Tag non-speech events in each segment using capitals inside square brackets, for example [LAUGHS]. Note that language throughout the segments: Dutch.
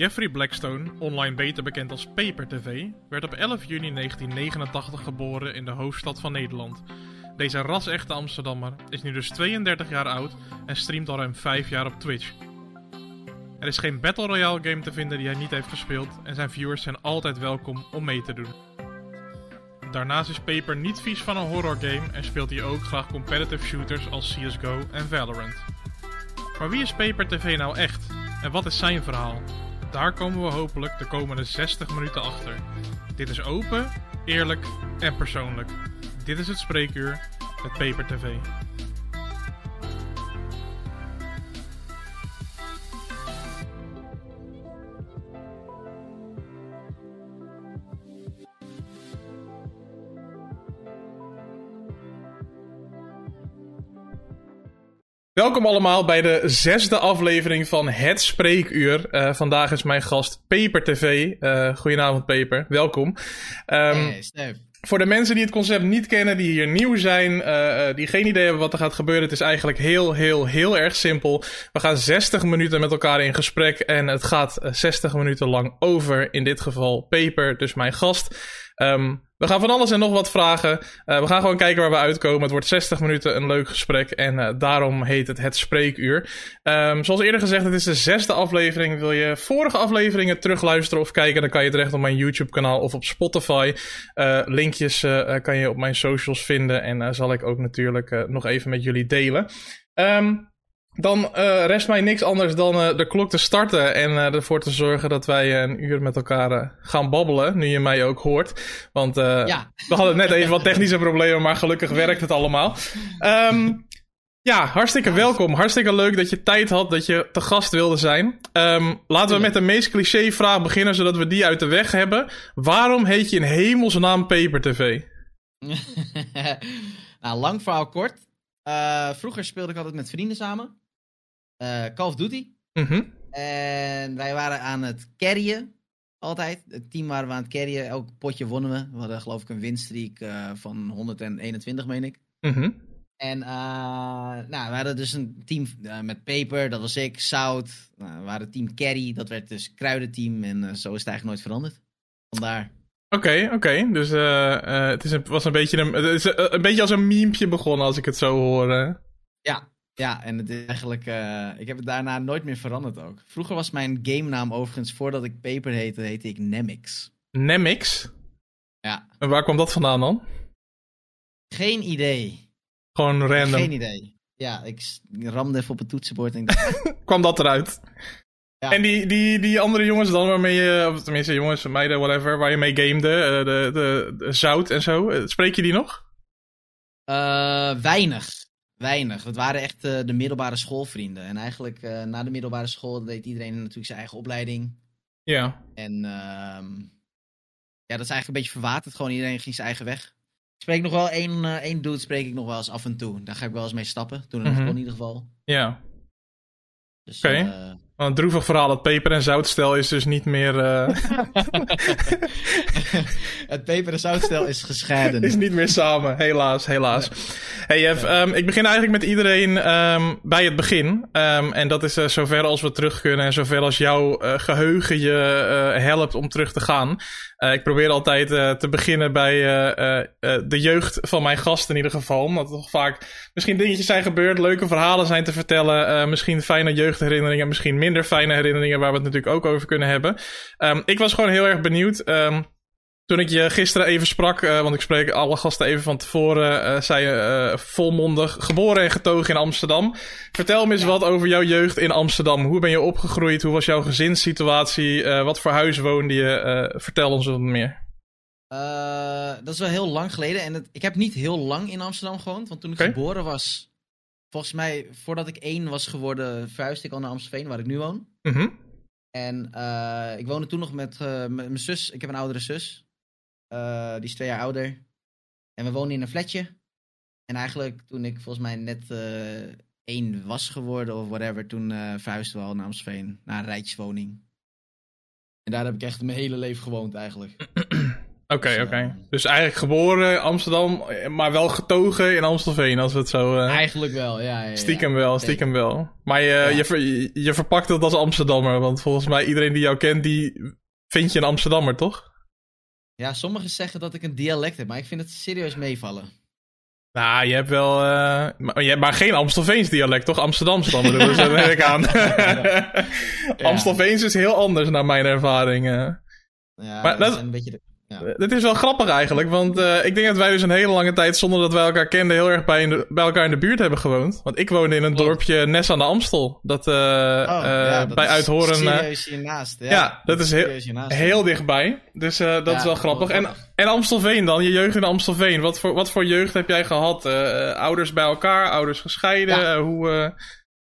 Jeffrey Blackstone, online beter bekend als Paper TV, werd op 11 juni 1989 geboren in de hoofdstad van Nederland. Deze ras-echte Amsterdammer is nu dus 32 jaar oud en streamt al ruim 5 jaar op Twitch. Er is geen Battle Royale game te vinden die hij niet heeft gespeeld en zijn viewers zijn altijd welkom om mee te doen. Daarnaast is Paper niet vies van een horror game en speelt hij ook graag competitive shooters als CSGO en Valorant. Maar wie is Paper TV nou echt? En wat is zijn verhaal? Daar komen we hopelijk de komende 60 minuten achter. Dit is open, eerlijk en persoonlijk. Dit is het spreekuur met Paper TV. Welkom allemaal bij de zesde aflevering van Het Spreekuur. Uh, vandaag is mijn gast Paper TV. Uh, goedenavond Paper, welkom. Um, hey. Voor de mensen die het concept niet kennen, die hier nieuw zijn, uh, die geen idee hebben wat er gaat gebeuren, het is eigenlijk heel, heel, heel erg simpel. We gaan 60 minuten met elkaar in gesprek en het gaat 60 minuten lang over, in dit geval Paper, dus mijn gast. Um, we gaan van alles en nog wat vragen. Uh, we gaan gewoon kijken waar we uitkomen. Het wordt 60 minuten een leuk gesprek. En uh, daarom heet het Het Spreekuur. Um, zoals eerder gezegd, het is de zesde aflevering. Wil je vorige afleveringen terugluisteren of kijken, dan kan je terecht op mijn YouTube-kanaal of op Spotify. Uh, linkjes kan je op mijn socials vinden. En zal ik ook natuurlijk nog even met jullie delen. Um, dan uh, rest mij niks anders dan uh, de klok te starten en uh, ervoor te zorgen dat wij een uur met elkaar gaan babbelen, nu je mij ook hoort. Want ja. we hadden net even wat technische problemen, maar gelukkig werkt het allemaal. Um, ja, hartstikke welkom. Hartstikke leuk dat je tijd had, dat je te gast wilde zijn. Um, laten we met de meest cliché vraag beginnen, zodat we die uit de weg hebben. Waarom heet je in hemelsnaam Paper TV? [LAUGHS] nou, lang verhaal kort. vroeger speelde ik altijd met vrienden samen Call of Duty. Mm En wij waren aan het carryen. Altijd. Het team waren we aan het carryen. Elk potje wonnen we. We hadden geloof ik een winstreak uh, van 121, meen ik. Mm En uh, nou, we hadden dus een team met Paper, dat was ik, Zout. Nou, we waren team Carry, dat werd dus Kruidenteam. En zo is het eigenlijk nooit veranderd. Vandaar. Oké, oké. Okay. Dus het is een, was een beetje een, het is een, een, beetje als een memepje begonnen, als ik het zo hoor. Ja, ja, en het is eigenlijk. Uh, ik heb het daarna nooit meer veranderd ook. Vroeger was mijn game naam overigens, voordat ik Paper heette, heette ik Nemix. Nemix? Ja. En waar kwam dat vandaan dan? Geen idee. Gewoon random? Geen idee. Ja, ik ramde even op het toetsenbord en dacht... [LAUGHS] kwam dat eruit? Ja. En die, die, die andere jongens dan waarmee je, of tenminste jongens, meiden, whatever, waar je mee gamede, uh, de, de, de, zout en zo, eh, spreek je die nog? Uh, weinig. Weinig. Het waren echt uh, de middelbare schoolvrienden. En eigenlijk uh, na de middelbare school deed iedereen natuurlijk zijn eigen opleiding. Ja. En uh, ja, dat is eigenlijk een beetje verwaterd. Gewoon iedereen ging zijn eigen weg. Ik spreek nog wel één, uh, één dude, spreek ik nog wel eens af en toe. Daar ga ik wel eens mee stappen. Toen mm -hmm. in ieder geval. Ja. Dus, Oké. Okay. Een droevig verhaal, dat peper- en zoutstel is dus niet meer... Uh... [LAUGHS] het peper- en zoutstel is gescheiden. is niet meer samen, helaas, helaas. Hey Jeff, um, ik begin eigenlijk met iedereen um, bij het begin. Um, en dat is uh, zover als we terug kunnen en zover als jouw uh, geheugen je helpt om terug te gaan. Ik probeer altijd te beginnen bij de jeugd van mijn gast in ieder geval. Omdat er toch vaak misschien dingetjes zijn gebeurd, leuke verhalen zijn te vertellen. misschien fijne jeugdherinneringen, misschien minder fijne herinneringen waar we het natuurlijk ook over kunnen hebben. Um, ik was gewoon heel erg benieuwd. Um, toen ik je gisteren even sprak, uh, want ik spreek alle gasten even van tevoren, uh, zei je uh, volmondig geboren en getogen in Amsterdam. Vertel me eens ja. wat over jouw jeugd in Amsterdam. Hoe ben je opgegroeid? Hoe was jouw gezinssituatie? wat voor huis woonde je? vertel ons wat meer. dat is wel heel lang geleden. En het, ik heb niet heel lang in Amsterdam gewoond. Want toen ik okay. geboren was, volgens mij, voordat ik één was geworden, verhuisde ik al naar Amstelveen, waar ik nu woon. Mm -hmm. En ik woonde toen nog met mijn zus. Ik heb een oudere zus. Uh, die is twee jaar ouder. En we woonden in een flatje. En eigenlijk toen ik volgens mij net één was geworden of whatever, toen verhuisden we al naar Amstelveen, naar een rijtjeswoning. En daar heb ik echt mijn hele leven gewoond eigenlijk. [CLEARS THROAT] Oké, Dus, oké. eh, Dus eigenlijk geboren in Amsterdam, maar wel getogen in Amstelveen, als we het zo... eh, Eigenlijk wel, ja. ja, ja. stiekem wel, stiekem wel. Maar je, Ja. je, ver- je, je verpakt het als Amsterdammer, want volgens mij iedereen die jou kent, die vind je een Amsterdammer, toch? Ja, sommigen zeggen dat ik een dialect heb, maar ik vind het serieus meevallen. Nou, je hebt wel... eh, maar, je hebt maar geen Amstelveens dialect, toch? Amsterdamse dan bedoel ik, zo [LAUGHS] neem ik aan. [LAUGHS] Amstelveens is heel anders, naar mijn ervaring. eh. Ja, Maar dat dat- is een beetje de... Het is wel grappig eigenlijk, want eh, ik denk dat wij dus een hele lange tijd, zonder dat wij elkaar kenden, heel erg bij, in de- bij elkaar in de buurt hebben gewoond. Want ik woonde in een Klopt. dorpje Nes aan de Amstel, dat eh, Oh, eh, dat bij is Uithoren eh, Serieus hiernaast. Ja, ja, dat is heel- hiernaast. heel dichtbij. Dus eh, dat Ja, is wel grappig. En, en Amstelveen dan, je jeugd in Amstelveen. Wat voor, wat voor jeugd heb jij gehad? Eh, ouders bij elkaar, ouders gescheiden? Ja. Eh, hoe, eh,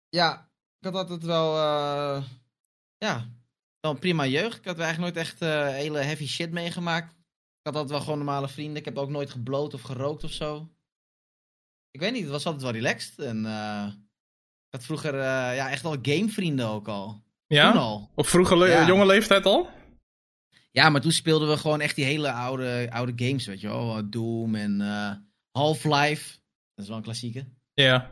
Ja, ik had altijd wel... eh, ja, wel een prima jeugd. Ik had eigenlijk nooit echt eh, hele heavy shit meegemaakt. Ik had altijd wel gewoon normale vrienden. Ik heb ook nooit gebloot of gerookt of zo. Ik weet niet, het was altijd wel relaxed. En eh, ik had vroeger eh, ja, echt al gamevrienden ook al. Toen ja? al. Op vroege le- Ja. jonge leeftijd al? Ja, maar toen speelden we gewoon echt die hele oude, oude games, weet je wel. Doom en Half-Life. Dat is wel een klassieke. Ja.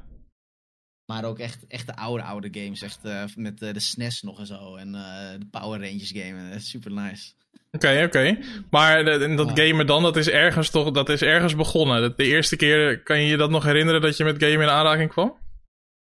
Maar ook echt, echt de oude, oude games. Echt eh, met eh, de SNES nog en zo. En eh, de Power Rangers game. Super nice. Oké, oké. Maar de- dat gamen dan, dat is ergens toch, dat is ergens begonnen. De, de eerste keer, kan je je dat nog herinneren dat je met gamen in aanraking kwam?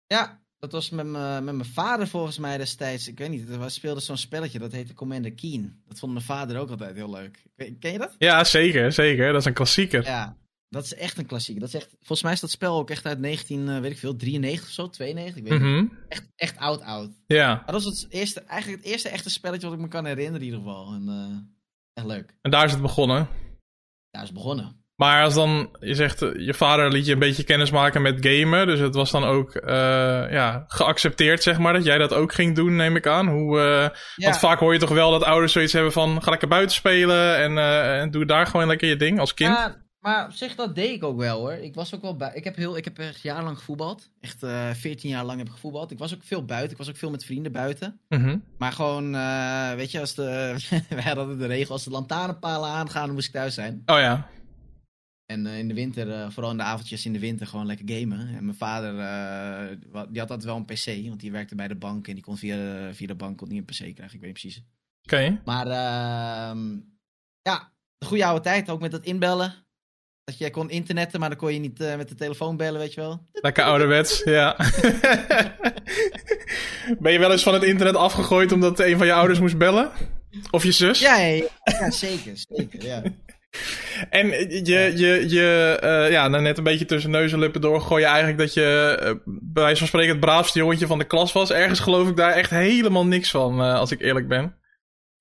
Ja, dat was met mijn met mijn vader volgens mij destijds. Ik weet niet, we speelden zo'n spelletje. Dat heette Commander Keen. Dat vond mijn vader ook altijd heel leuk. Ken je dat? Ja, zeker, zeker. Dat is een klassieker. Ja, dat is echt een klassieker. Dat is echt, volgens mij is dat spel ook echt uit 19, eh, weet ik veel, 93 of zo, 92. Ik weet niet. Mhm. Echt, echt oud, oud. Ja. Maar dat was het eerste, eigenlijk het eerste echte spelletje wat ik me kan herinneren in ieder geval. En, eh, echt leuk. En daar is het begonnen. Daar is begonnen. Maar als dan, je zegt, eh, je vader liet je een beetje kennis maken met gamen. Dus het was dan ook ja, geaccepteerd, zeg maar, dat jij dat ook ging doen, neem ik aan. Hoe, Ja, Want vaak hoor je toch wel dat ouders zoiets hebben van, ga lekker buiten spelen en, en doe daar gewoon lekker je ding als kind. Ja, maar op zich, dat deed ik ook wel hoor. Ik was ook wel bij. Ik heb, heel, ik heb echt jarenlang gevoetbald. Echt eh 14 jaar lang heb ik gevoetbald. Ik was ook veel buiten. Ik was ook veel met vrienden buiten. Mhm. Maar gewoon, eh, weet je, als de. [LAUGHS] wij hadden de regel: als de lantaarnpalen aangaan, dan moest ik thuis zijn. Oh ja. En eh, in de winter, vooral in de avondjes in de winter, gewoon lekker gamen. En mijn vader, die had altijd wel een PC, want die werkte bij de bank en die kon via de, via de bank kon niet een PC krijgen. Ik weet niet precies. Oké. Maar ehm, ja, de goede oude tijd, ook met dat inbellen. Dat je kon internetten, maar dan kon je niet eh, met de telefoon bellen, weet je wel. Lekker ouderwets, ja. [LAUGHS] ben je wel eens van het internet afgegooid omdat een van je ouders moest bellen? Of je zus? Ja, ja, ja, zeker, zeker, ja. En je, je, je eh, ja, nou net een beetje tussen neus en lippen door gooi je eigenlijk dat je eh, bij wijze van spreken het braafste jongetje van de klas was. Ergens geloof ik daar echt helemaal niks van, als ik eerlijk ben.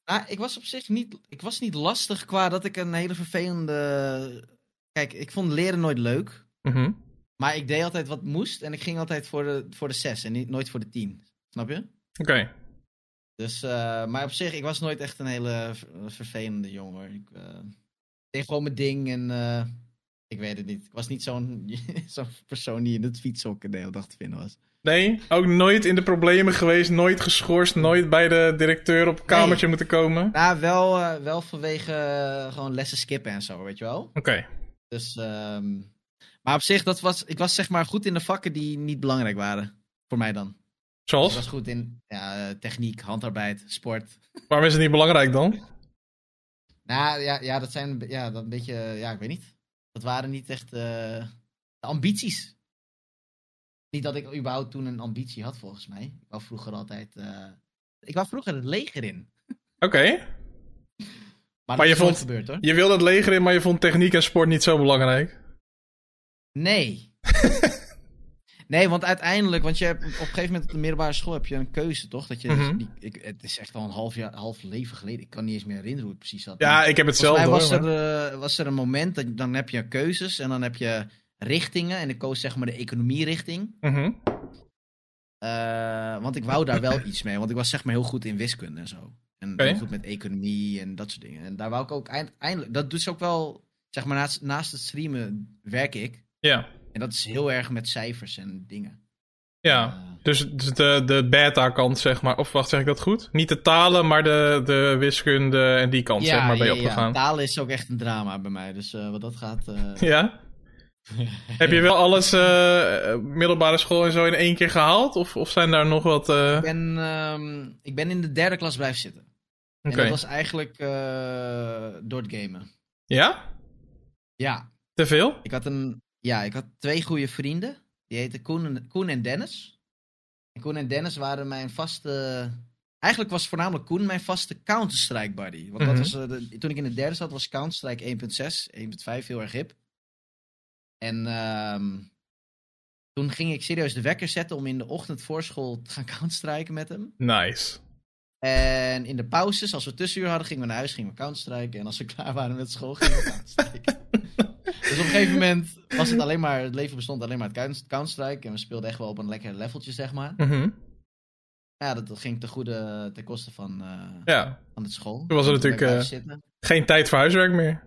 Nou, ik was op zich niet, ik was niet lastig qua dat ik een hele vervelende... Kijk, ik vond leren nooit leuk. Mhm. Maar ik deed altijd wat moest en ik ging altijd voor de, voor de zes en niet, nooit voor de tien. Snap je? Oké. Dus, eh, maar op zich, ik was nooit echt een hele ver- vervelende jongen. hoor. Ik eh, deed gewoon mijn ding en eh, ik weet het niet. Ik was niet zo'n [LAUGHS] zo'n persoon die in het fietshokken de hele dag te vinden was. Nee, ook nooit in de problemen geweest, nooit geschorst, nooit bij de directeur op kamertje moeten komen. Nou, wel, wel vanwege gewoon lessen skippen en zo, weet je wel. Oké. Dus, ehm, maar op zich, dat was, ik was zeg maar goed in de vakken die niet belangrijk waren. Voor mij dan. Dus ik Zoals? was goed in ja, eh, techniek, handarbeid, sport. Waarom is het niet belangrijk dan? Nou ja, ja dat zijn ja, dat een beetje, ja, ik weet niet. Dat waren niet echt eh, de ambities. Niet dat ik überhaupt toen een ambitie had, volgens mij. Ik wou vroeger altijd. eh, ik wou vroeger het leger in. Oké. [LAUGHS] Maar, je vond- gebeurd hoor. Je wilde het leger in, maar je vond techniek en sport niet zo belangrijk. Nee. [LAUGHS] nee, want uiteindelijk, want je hebt op een gegeven moment op de middelbare school heb je een keuze, toch? Dat je, Mhm. die- ik, het is echt al een half, jaar, half leven geleden. Ik kan niet eens meer herinneren hoe het precies zat. Ja, ik heb het zelf Volgens mij door. was er, eh, was er een moment, dat, dan heb je keuzes en dan heb je richtingen. En ik koos zeg maar de economierichting. Mhm. Eh, want ik wou daar wel iets mee, want ik was zeg maar heel goed in wiskunde en zo. En heel goed met economie en dat soort dingen. En daar wou ik ook eind- eindelijk, dat doet ze ook wel, zeg maar naast, naast het streamen werk ik. Ja. En dat is heel erg met cijfers en dingen. Ja. Eh, Dus, dus de, de beta-kant, zeg maar. Of wacht, zeg ik dat goed? Niet de talen, maar de, de wiskunde en die kant, zeg maar, ben je ja, opgegaan. Ja, talen is ook echt een drama bij mij. Dus uh, wat dat gaat... Uh... Ja? [LAUGHS] Heb je wel alles, uh, middelbare school en zo, in één keer gehaald? Of, of zijn daar nog wat... Ik, ben, uh, ik ben in de derde klas blijven zitten. Okay. En dat was eigenlijk door het gamen. Ja? Ja. Te veel? Ik had, een, ja, ik had twee goede vrienden. Die heten Koen en, Koen en Dennis. En Koen en Dennis waren mijn vaste... Eigenlijk was voornamelijk Koen mijn vaste Counter-Strike buddy. Want mm -hmm. dat was, de, toen ik in de derde zat was Counter-Strike 1.6, 1.5 heel erg hip. En um, toen ging ik serieus de wekker zetten om in de ochtend voor school te gaan [LAUGHS] counterstrijken met hem. Nice. En in de pauzes, als we tussenuur hadden, gingen we naar huis, gingen we counterstrijken. En als we [LAUGHS] klaar waren met school, gingen we counterstrijken. [LAUGHS] dus op een gegeven moment was het alleen maar, het leven bestond alleen maar uit counterstrike. En we speelden echt wel op een lekker leveltje, zeg maar. Mm -hmm. Ja, dat, ging ten goede, ten koste van, uh, ja. van het school. Toen was er natuurlijk uh, geen tijd voor huiswerk meer.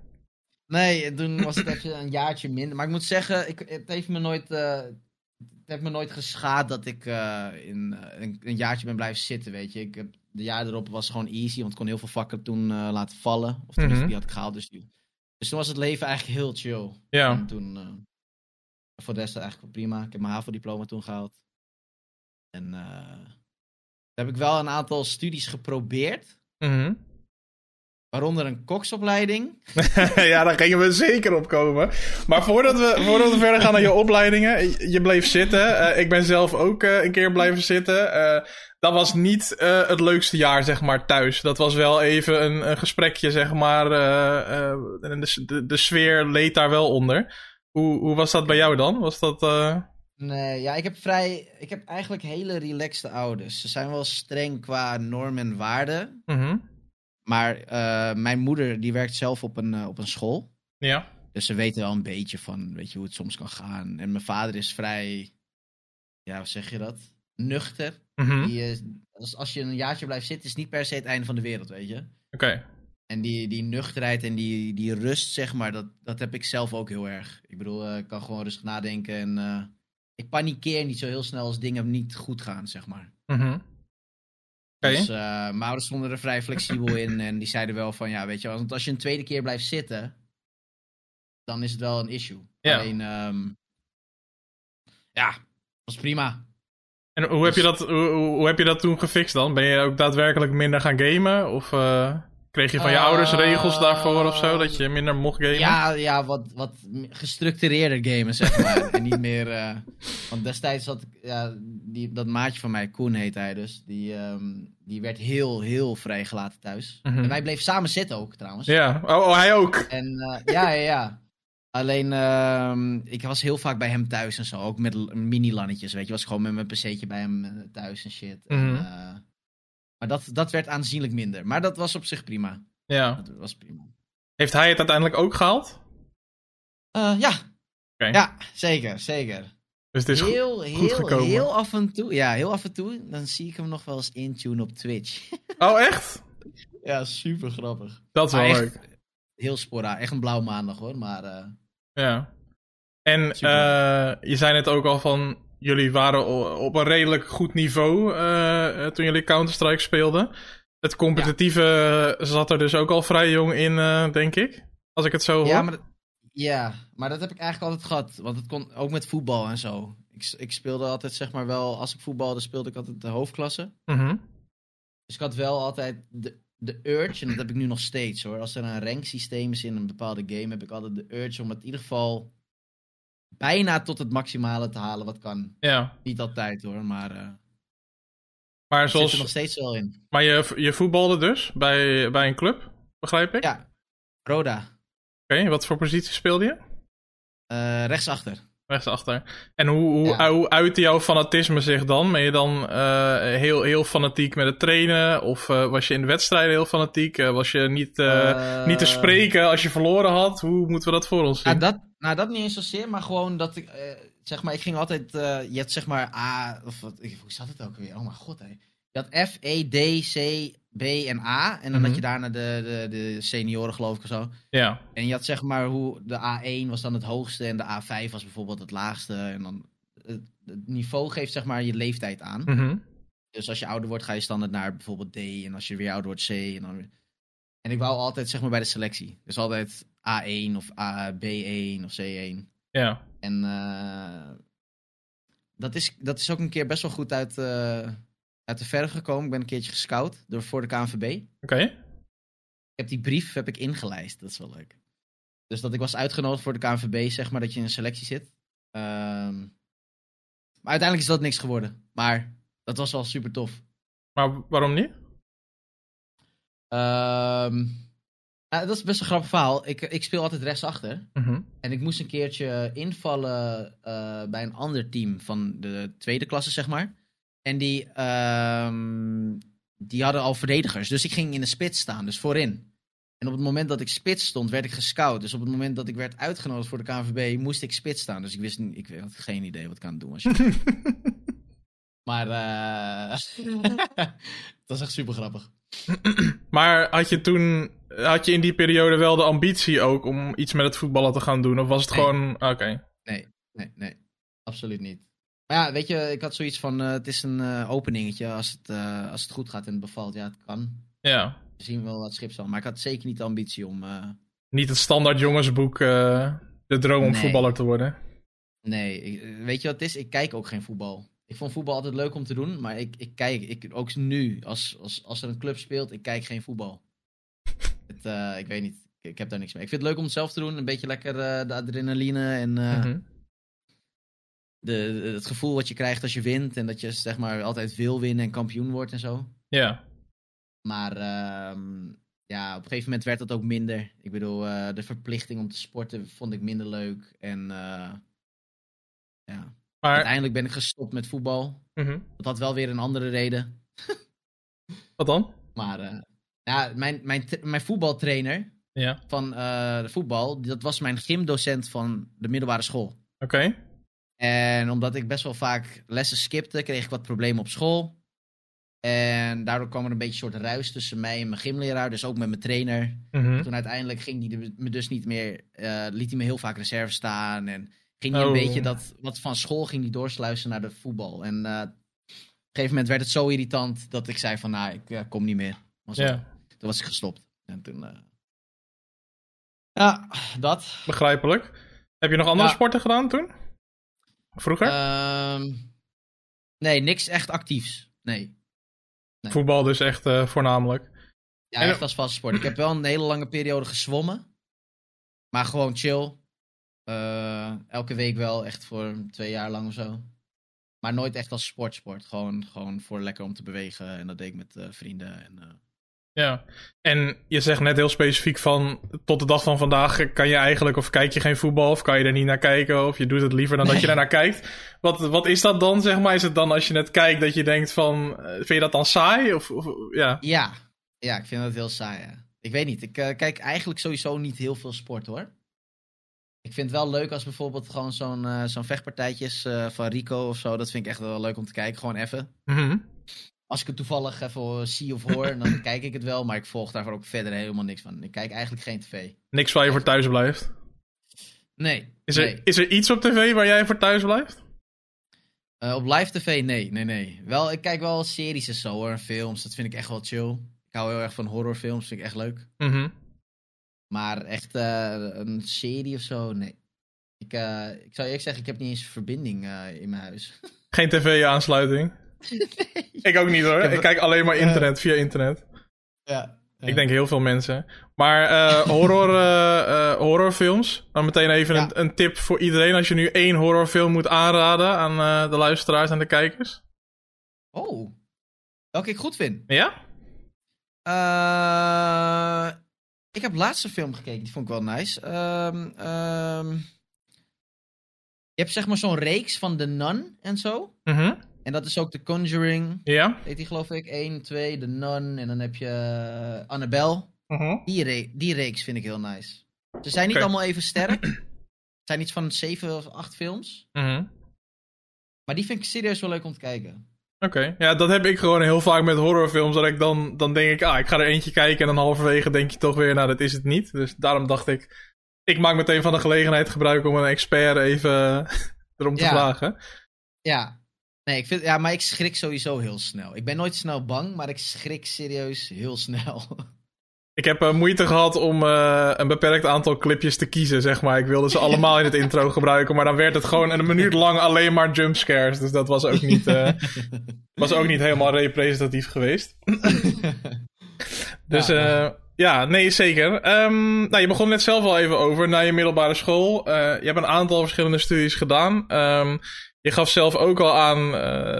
Nee, toen was het [LAUGHS] even een jaartje minder. Maar ik moet zeggen, ik, het heeft me nooit, uh, het heeft me nooit geschaad dat ik uh, in, een, een, jaartje ben blijven zitten, weet je. Ik heb, de jaar erop was gewoon easy, want ik kon heel veel vakken toen laten vallen. Of tenminste, mm -hmm. die had ik gehaald, dus, dus toen was het leven eigenlijk heel chill. Ja. En toen, voor de rest eigenlijk prima. Ik heb mijn HAVO-diploma toen gehaald. En heb ik wel een aantal studies geprobeerd. Mm -hmm. Waaronder een koksopleiding. [LAUGHS] ja, daar gingen we zeker op komen. Maar voordat we, voordat we verder gaan naar je opleidingen, je bleef zitten. Uh, ik ben zelf ook uh, een keer blijven zitten. Uh, dat was niet het leukste jaar, zeg maar, thuis. Dat was wel even een, een gesprekje, zeg maar. de, de, de, sfeer leed daar wel onder. Hoe, hoe was dat bij jou dan? Was dat... Nee, ja, ik heb vrij... Ik heb eigenlijk hele relaxte ouders. Ze zijn wel streng qua norm en waarden. Mm -hmm. Maar uh, mijn moeder die werkt zelf op een, uh, op een school. Ja. Dus ze weten wel een beetje van weet je, hoe het soms kan gaan. En mijn vader is vrij, ja, hoe zeg je dat? Nuchter. Mm -hmm. die, uh, als, als je een jaartje blijft zitten, is niet per se het einde van de wereld, weet je. Oké. Okay. En die, die nuchterheid en die, die rust, zeg maar, dat, dat heb ik zelf ook heel erg. Ik bedoel, ik kan gewoon rustig nadenken en ik panikeer niet zo heel snel als dingen niet goed gaan, zeg maar. Mm -hmm. Okay. Dus uh, mijn ouders stonden er vrij flexibel in. En die zeiden wel van, ja, weet je, want als je een tweede keer blijft zitten, dan is het wel een issue. Ja. Alleen, um, ja, was prima. En hoe, dus... heb je dat, hoe, hoe, heb je dat toen gefixt dan? Ben je ook daadwerkelijk minder gaan gamen? Of uh, kreeg je van je uh, ouders regels daarvoor of zo, dat je minder mocht gamen? Ja, ja wat, wat gestructureerder gamen, zeg maar. [LAUGHS] en niet meer... Uh, want destijds had ik... Ja, die, dat maatje van mij, Koen heet hij dus, die, um, die werd heel, heel vrijgelaten thuis. Mm -hmm. En wij bleven samen zitten ook, trouwens. Ja, oh, oh hij ook. En uh, ja, ja, ja. Alleen, uh, ik was heel vaak bij hem thuis en zo, ook met mini-lannetjes, weet je. was gewoon met mijn pc'tje bij hem thuis en shit. Mm -hmm. en, maar dat, dat werd aanzienlijk minder. Maar dat was op zich prima. Ja. Dat was prima. Heeft hij het uiteindelijk ook gehaald? Uh, ja. Okay. Ja, zeker, zeker. Dus het is heel, goed, heel, goed gekomen. heel af en toe. Ja, heel af en toe. Dan zie ik hem nog wel eens intune op Twitch. [LAUGHS] Oh, echt? ja, super grappig. Dat is wel maar leuk. Echt, heel spora. Echt een blauw maandag hoor. Maar. Uh, ja. En uh, je zei net ook al van. Jullie waren op een redelijk goed niveau uh, toen jullie Counter-Strike speelden. Het competitieve ja. zat er dus ook al vrij jong in, denk ik. Als ik het zo hoor. Ja, maar ja, maar dat heb ik eigenlijk altijd gehad. Want het kon ook met voetbal en zo. Ik, ik speelde altijd, zeg maar wel, als ik voetbalde, speelde ik altijd de hoofdklasse. Mm -hmm. Dus ik had wel altijd de, de urge, en dat heb ik nu nog steeds hoor. Als er een ranksysteem is in een bepaalde game, heb ik altijd de urge om het in ieder geval bijna tot het maximale te halen wat kan. Ja. Niet altijd hoor, maar. Uh, maar zoals... zit er nog steeds wel in. Maar je, je voetbalde dus bij, bij een club, begrijp ik? Ja, Roda. Oké, okay, wat voor positie speelde je? Uh, rechtsachter. Rechtsachter. En hoe, hoe, ja. hoe uitte jouw fanatisme zich dan? Ben je dan uh, heel, heel fanatiek met het trainen? Of uh, was je in de wedstrijden heel fanatiek? was je niet, niet te spreken als je verloren had? Hoe moeten we dat voor ons zien? Nou, dat, nou, dat niet eens zozeer, maar gewoon dat ik... zeg maar, ik ging altijd... je had zeg maar A... Of wat, hoe zat het ook weer? Oh mijn god, hé. Je had F, E, D, C, B en A. En dan mm -hmm. had je daarna de, de, de senioren, geloof ik, of zo. Ja. En je had zeg maar hoe de A1 was dan het hoogste en de A5 was bijvoorbeeld het laagste. En dan het, het niveau geeft zeg maar je leeftijd aan. Mhm. Dus als je ouder wordt, ga je standaard naar bijvoorbeeld D. En als je weer ouder wordt, C. En, dan en ik wou altijd zeg maar bij de selectie. Dus altijd A1 of A, B1 of C1. Ja. En eh, dat, is, dat is ook een keer best wel goed uit, eh, uit de verf gekomen. Ik ben een keertje gescout door, voor de KNVB. Oké. Ik heb die brief heb ik ingelijst. Dat is wel leuk. Dus dat ik was uitgenodigd voor de KNVB, zeg maar, dat je in een selectie zit. Ehm, maar uiteindelijk is dat niks geworden. Maar dat was wel super tof. Maar waarom niet? Ehm, nou, dat is best een grappig verhaal. Ik, ik speel altijd rechtsachter. Mhm. En ik moest een keertje invallen eh, bij een ander team van de tweede klasse, zeg maar. En die, ehm, die hadden al verdedigers. Dus ik ging in de spits staan, dus voorin. En op het moment dat ik spits stond, werd ik gescout. Dus op het moment dat ik werd uitgenodigd voor de KNVB, moest ik spits staan. Dus ik wist niet, ik had geen idee wat ik aan het doen was. [LAUGHS] maar eh [LAUGHS] dat was echt super grappig. Maar had je toen, had je in die periode wel de ambitie ook om iets met het voetballen te gaan doen? Of was het Nee. gewoon, oké. Nee, nee, nee. Absoluut niet. Maar ja, weet je, ik had zoiets van, eh, het is een eh, openingetje. Als het, eh, als het goed gaat en het bevalt, ja, het kan. Ja. We zien wel wat schip zal. Maar ik had zeker niet de ambitie om... Niet het standaard jongensboek, de droom om Nee. voetballer te worden. nee, ik- weet je wat het is? Ik kijk ook geen voetbal. Ik vond voetbal altijd leuk om te doen, maar ik, ik kijk, ik, ook nu, als, als, als er een club speelt, ik kijk geen voetbal. [LAUGHS] het, ik weet niet, ik, ik heb daar niks mee. Ik vind het leuk om het zelf te doen, een beetje lekker de adrenaline en Mhm. De, het gevoel wat je krijgt als je wint. En dat je zeg maar altijd wil winnen en kampioen wordt en zo. Ja. Maar ehm, ja, op een gegeven moment werd dat ook minder. Ik bedoel, eh, de verplichting om te sporten vond ik minder leuk. En eh, ja, Maar, uiteindelijk ben ik gestopt met voetbal. mhm. Dat had wel weer een andere reden. [LAUGHS] wat dan? Maar eh, ja, mijn, mijn, mijn voetbaltrainer Ja. van de voetbal, dat was mijn gymdocent van de middelbare school. Oké. En omdat ik best wel vaak lessen skipte, kreeg ik wat problemen op school. En daardoor kwam er een beetje een soort ruis tussen mij en mijn gymleraar, dus ook met mijn trainer. Mhm. Toen uiteindelijk ging hij me dus niet meer, eh, liet hij me heel vaak reserve staan. En ging hij Oh. een beetje dat, wat van school ging hij doorsluizen naar de voetbal. En eh, op een gegeven moment werd het zo irritant dat ik zei van, nou, ik eh, kom niet meer. Was Toen was ik gestopt. En toen, ja, dat. begrijpelijk. Heb je nog andere Ja. sporten gedaan toen? Vroeger? Ehm, nee, niks echt actiefs. Nee. nee. Voetbal dus echt eh, voornamelijk. Ja, En- echt als vaste sport. Ik heb wel een hele lange periode gezwommen. Maar gewoon chill. Eh, elke week wel, echt voor twee jaar lang of zo. Maar nooit echt als sportsport. Gewoon, gewoon voor lekker om te bewegen. En dat deed ik met eh, vrienden. En, Ja. En je zegt net heel specifiek van... tot de dag van vandaag kan je eigenlijk... of kijk je geen voetbal of kan je er niet naar kijken... of je doet het liever dan dat je er naar kijkt. Wat, wat is dat dan, zeg maar? Is het dan als je net kijkt dat je denkt van... eh, vind je dat dan saai? Of, of ja. ja. ja, ik vind dat heel saai. Ja. Ik weet niet. Ik eh, kijk eigenlijk sowieso niet heel veel sport hoor. Ik vind het wel leuk als bijvoorbeeld gewoon zo'n eh, zo'n vechtpartijtjes van Rico of zo. Dat vind ik echt wel leuk om te kijken. Gewoon even. Mhm. Als ik het toevallig even zie of hoor, dan [CLEARS THROAT] kijk ik het wel. Maar ik volg daar ook verder helemaal niks van. Ik kijk eigenlijk geen tv. Niks waar je voor thuis blijft. Nee. Is er, nee. is er iets op tv waar jij voor thuis blijft? Eh, op live tv, nee, nee, nee. Wel, ik kijk wel series en zo hoor, films. Dat vind ik echt wel chill. Ik hou heel erg van horrorfilms, vind ik echt leuk. Mhm. Maar echt eh, een serie of zo, nee. Ik, eh, ik zou eerlijk zeggen, ik heb niet eens verbinding eh, in mijn huis. [LAUGHS] Geen tv-aansluiting? Ik ook niet hoor. Ik kijk alleen maar internet, via internet. ja. Ik denk heel veel mensen. Maar eh, horror, eh, eh, horrorfilms. Dan meteen even Ja. een, een tip voor iedereen. Als je nu één horrorfilm moet aanraden aan eh, de luisteraars en de kijkers. Oh. Welke ik goed vind. Ja? Eh, ik heb laatste film gekeken, die vond ik wel nice. Ehm, ehm, je hebt zeg maar zo'n reeks van The Nun en zo. Mhm. En dat is ook The Conjuring. Ja? Heet die geloof ik 1, 2, The Nun. En dan heb je eh, Annabelle. Mhm. Die, re- die reeks vind ik heel nice. Ze zijn niet allemaal even sterk. Het zijn iets van 7 of 8 films. Mhm. Maar die vind ik serieus wel leuk om te kijken. Oké. Ja, dat heb ik gewoon heel vaak met horrorfilms. Dat ik dan, dan denk ik, ah, ik ga er eentje kijken. En dan halverwege denk je toch weer, nou, dat is het niet. Dus daarom dacht ik, ik maak meteen van de gelegenheid gebruik om een expert even [LAUGHS] erom te Ja. vragen. Ja. Nee, ik vind, ja, maar ik schrik sowieso heel snel. Ik ben nooit snel bang, maar ik schrik serieus heel snel. [LAUGHS] Ik heb uh, moeite gehad om uh, een beperkt aantal clipjes te kiezen, zeg maar. Ik wilde ze [LAUGHS] allemaal in het intro gebruiken, maar dan werd het gewoon een minuut lang alleen maar jumpscares. Dus dat was ook niet, uh, [LAUGHS] was ook niet helemaal representatief geweest. dus ja, ja, nee, zeker. Um, nou, je begon net zelf al even over, na je middelbare school. je hebt een aantal verschillende studies gedaan. Um, je gaf zelf ook al aan,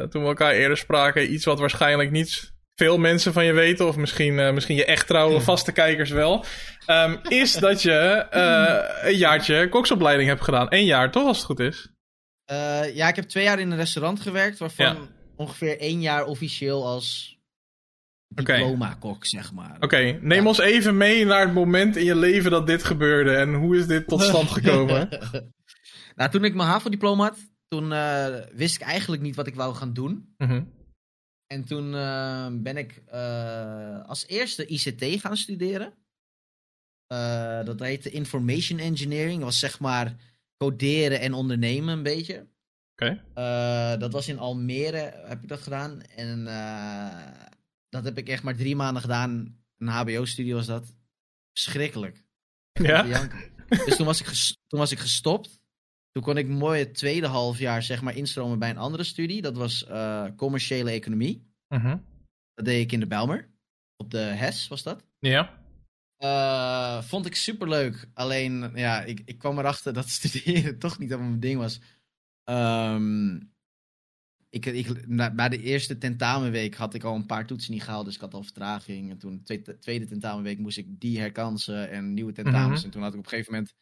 toen we elkaar eerder spraken, iets wat waarschijnlijk niet veel mensen van je weten, of misschien, uh, misschien je echt trouwe vaste kijkers wel, um, is dat je uh, een jaartje koksopleiding hebt gedaan. Eén jaar, toch, als het goed is? Ja, ik heb twee jaar in een restaurant gewerkt, waarvan ja. ongeveer één jaar officieel als diploma-kok, zeg maar. Oké, okay. neem ja. ons even mee naar het moment in je leven dat dit gebeurde. En hoe is dit tot stand [LAUGHS] gekomen? nou, toen ik mijn HAVO-diploma had, toen wist ik eigenlijk niet wat ik wou gaan doen. Mm -hmm. En toen uh, ben ik uh, als eerste ICT gaan studeren. Dat heette Information Engineering. Dat was zeg maar coderen en ondernemen een beetje. Oké. Okay. dat was in Almere, heb ik dat gedaan. En dat heb ik echt maar drie maanden gedaan. Een HBO-studie was dat. Verschrikkelijk. Ja. Dus toen was, ik toen was ik gestopt. Toen kon ik mooi het tweede halfjaar zeg maar instromen bij een andere studie. Dat was uh, commerciële economie. Uh -huh. Dat deed ik in de Belmer. Op de HES was dat. Ja. Uh, vond ik super leuk. Alleen, ja, ik, ik kwam erachter [LAUGHS] dat studeren toch niet helemaal mijn ding was. Um, ik, ik, na, bij de eerste tentamenweek had ik al een paar toetsen niet gehaald, dus ik had al vertraging. En toen, de tweede tentamenweek, moest ik die herkansen en nieuwe tentamens. Uh -huh. En toen had ik op een gegeven moment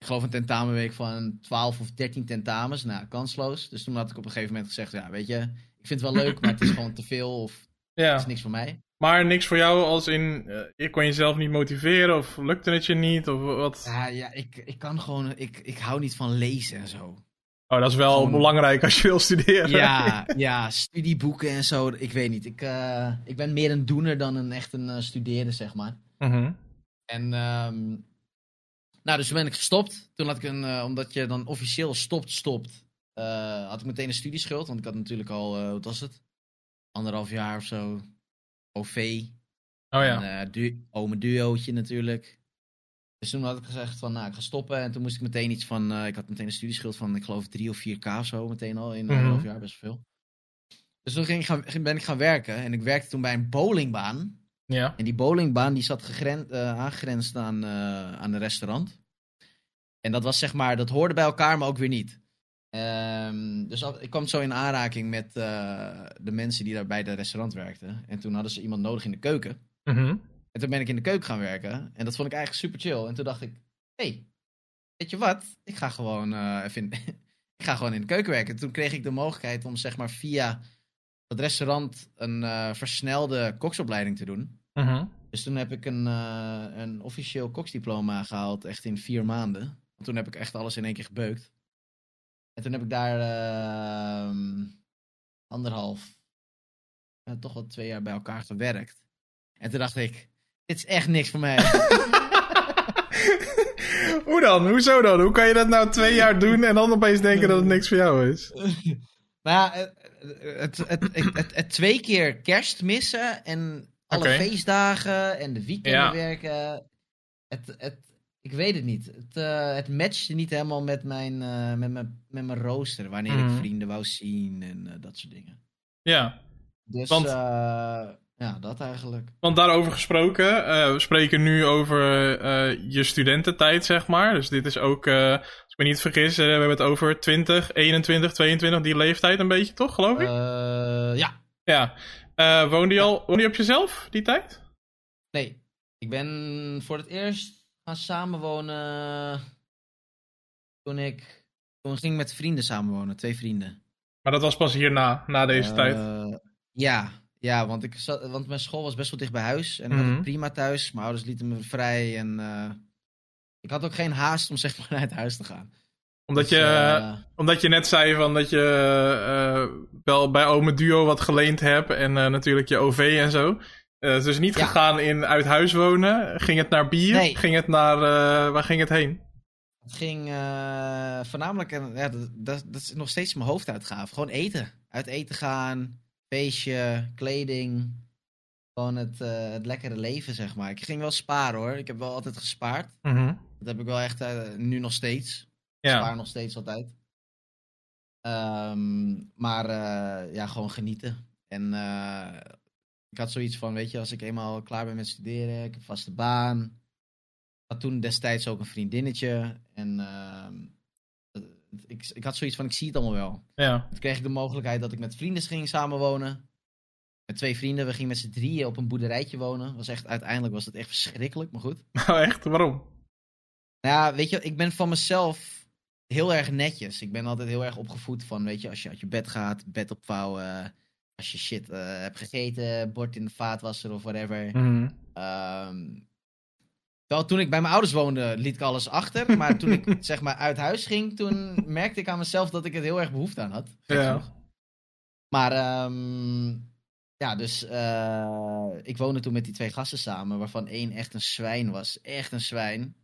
ik geloof een tentamenweek van 12 of 13 tentamens. Nou, kansloos. Dus toen had ik op een gegeven moment gezegd: Ja, weet je, ik vind het wel leuk, maar het is gewoon te veel. Of ja. het is niks voor mij. Maar niks voor jou als in, uh, je kon jezelf niet motiveren of lukte het je niet? Of wat? Ja, ja ik, ik kan gewoon, ik, ik hou niet van lezen en zo. Oh, dat is wel gewoon... belangrijk als je wil studeren. Ja, [LAUGHS] ja, studieboeken en zo. Ik weet niet. Ik, uh, ik ben meer een doener dan een echt een uh, studeren, zeg maar. -hmm. En um, nou, dus toen ben ik gestopt. Toen had ik een, uh, omdat je dan officieel stopt, stopt, uh, had ik meteen een studieschuld. Want ik had natuurlijk al, uh, wat was het? Anderhalf jaar of zo. OV. Oh ja. En, du ome duootje natuurlijk. Dus toen had ik gezegd van, nou, ik ga stoppen. En toen moest ik meteen iets van, ik had meteen een studieschuld van, ik geloof drie of vier k of zo. Meteen al in mm -hmm. anderhalf jaar, best veel. Dus toen ging ik gaan, ben ik gaan werken. En ik werkte toen bij een bowlingbaan. Ja. En die bowlingbaan die zat gegren, uh, aangegrensd aan, uh, aan een restaurant. En dat was zeg maar, dat hoorde bij elkaar, maar ook weer niet. Um, dus ik kwam zo in aanraking met uh, de mensen die daar bij het restaurant werkten. En toen hadden ze iemand nodig in de keuken. Mm -hmm. En toen ben ik in de keuken gaan werken. En dat vond ik eigenlijk super chill. En toen dacht ik, hé, hey, weet je wat? Ik ga gewoon even in, [LAUGHS] ik ga gewoon in de keuken werken. En toen kreeg ik de mogelijkheid om zeg maar via het restaurant een versnelde koksopleiding te doen. -hmm. Dus toen heb ik een, uh, een officieel koksdiploma gehaald, echt in vier maanden. Want toen heb ik echt alles in één keer gebeukt. En toen heb ik daar uh, anderhalf, uh, toch wel twee jaar bij elkaar gewerkt. En toen dacht ik, dit is echt niks voor mij. [LAUGHS] Hoe dan? Hoezo dan? Hoe kan je dat nou twee jaar doen en dan opeens denken dat het niks voor jou is? [LAUGHS] nou ja, het, het, het, het, twee keer kerst missen en alle okay. feestdagen en de weekenden ja. werken. Het, het, ik weet het niet. Het, uh, het matchte niet helemaal met mijn, uh, met mijn, met mijn rooster. Wanneer mm. ik vrienden wou zien en uh, dat soort dingen. Ja. Dus want, ja, dat eigenlijk. Want daarover gesproken, we spreken nu over je studententijd, zeg maar. Dus dit is ook, als ik me niet vergis, we hebben het over 20, 21, 22, die leeftijd een beetje, toch, geloof ik? ja. Ja. Uh, woonde, je al, woonde je op jezelf die tijd? Nee. Ik ben voor het eerst gaan samenwonen toen ik... Toen ging ik met vrienden samenwonen, twee vrienden. Maar dat was pas hierna, na deze uh, tijd? Ja, ja want, ik zat, want mijn school was best wel dicht bij huis. En ik mm -hmm. had het prima thuis. Mijn ouders lieten me vrij. En uh, ik had ook geen haast om zeg maar [LAUGHS] naar het huis te gaan omdat, dus, je, uh, omdat je net zei van dat je uh, wel bij Ome Duo wat geleend hebt en uh, natuurlijk je OV en zo. dus niet ja. gegaan in uit huis wonen. Ging het naar bier? Nee. Ging het naar, waar ging het heen? Het ging uh, voornamelijk, ja, dat, dat, dat, is nog steeds mijn hoofduitgave. Gewoon eten. Uit eten gaan, feestje, kleding. Gewoon het, uh, het lekkere leven, zeg maar. Ik ging wel sparen hoor. Ik heb wel altijd gespaard. Mhm. Dat heb ik wel echt uh, nu nog steeds. Ja. spaar nog steeds altijd. Ehm, maar ja, gewoon genieten. En ik had zoiets van, weet je, als ik eenmaal klaar ben met studeren, ik heb een vaste baan. Ik had toen destijds ook een vriendinnetje. En ehm, ik, ik had zoiets van, ik zie het allemaal wel. Ja. Toen kreeg ik de mogelijkheid dat ik met vrienden ging samenwonen. Met twee vrienden. We gingen met z'n drieën op een boerderijtje wonen. Was echt, uiteindelijk was het echt verschrikkelijk, maar goed. Nou, [LAUGHS] echt? Waarom? Nou ja, weet je, ik ben van mezelf heel erg netjes. Ik ben altijd heel erg opgevoed van, weet je, als je uit je bed gaat, bed opvouwen. Als je shit uh, hebt gegeten, bord in de vaatwasser of whatever. Mhm. Um, wel, toen ik bij mijn ouders woonde, liet ik alles achter. [LAUGHS] Maar toen ik zeg maar uit huis ging, toen merkte ik aan mezelf dat ik het heel erg behoefte aan had. Ja. Maar um, ja, dus uh, ik woonde toen met die twee gasten samen, waarvan één echt een zwijn was. Echt een zwijn.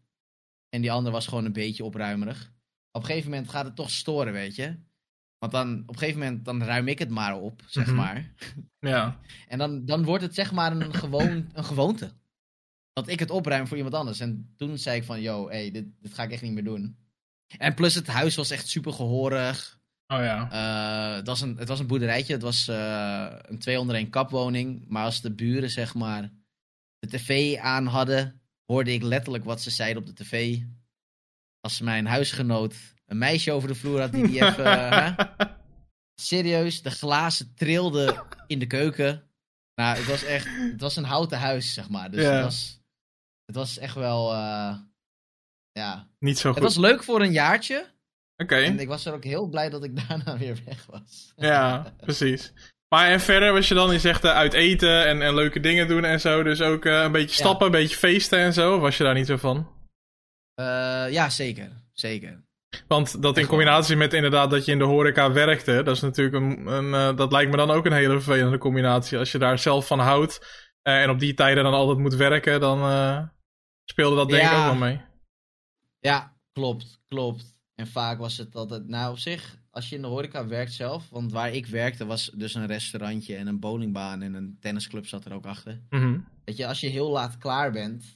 En die ander was gewoon een beetje opruimerig. Op een gegeven moment gaat het toch storen, weet je. Want dan, op een gegeven moment, dan ruim ik het maar op, zeg Mhm. maar. Ja. [LAUGHS] En dan, dan wordt het zeg maar een, gewoon, een gewoonte. Dat ik het opruim voor iemand anders. En toen zei ik van, yo, hey, dit, dit ga ik echt niet meer doen. En plus het huis was echt super gehorig. Oh ja. Uh, het, was een, het was een boerderijtje. Het was uh, een twee onder één kapwoning. Maar als de buren zeg maar de tv aan hadden, hoorde ik letterlijk wat ze zeiden op de tv. Als mijn huisgenoot een meisje over de vloer had die die [LAUGHS] even... uh, serieus, de glazen trilden in de keuken. Nou, het was echt, het was een houten huis, zeg maar. Dus Ja. het, was, het was echt wel, uh, ja. Niet zo goed. Het was leuk voor een jaartje. Oké. En ik was er ook heel blij dat ik [LAUGHS] daarna weer weg was. Ja, precies. Maar en verder was je dan, zegt uh, uit eten en, en leuke dingen doen en zo. Dus ook uh, een beetje stappen, een beetje feesten en zo. Of was je daar niet zo van? Uh, ja, zeker. Zeker. Want dat in combinatie met inderdaad dat je in de horeca werkte, dat is natuurlijk een, een uh, dat lijkt me dan ook een hele vervelende combinatie. Als je daar zelf van houdt uh, en op die tijden dan altijd moet werken, dan speelde dat denk ik Ja. ook wel mee. Ja, klopt, klopt. En vaak was het altijd, nou op zich, als je in de horeca werkt zelf, want waar ik werkte was dus een restaurantje en een bowlingbaan en een tennisclub zat er ook achter. Mhm. Weet je, als je heel laat klaar bent,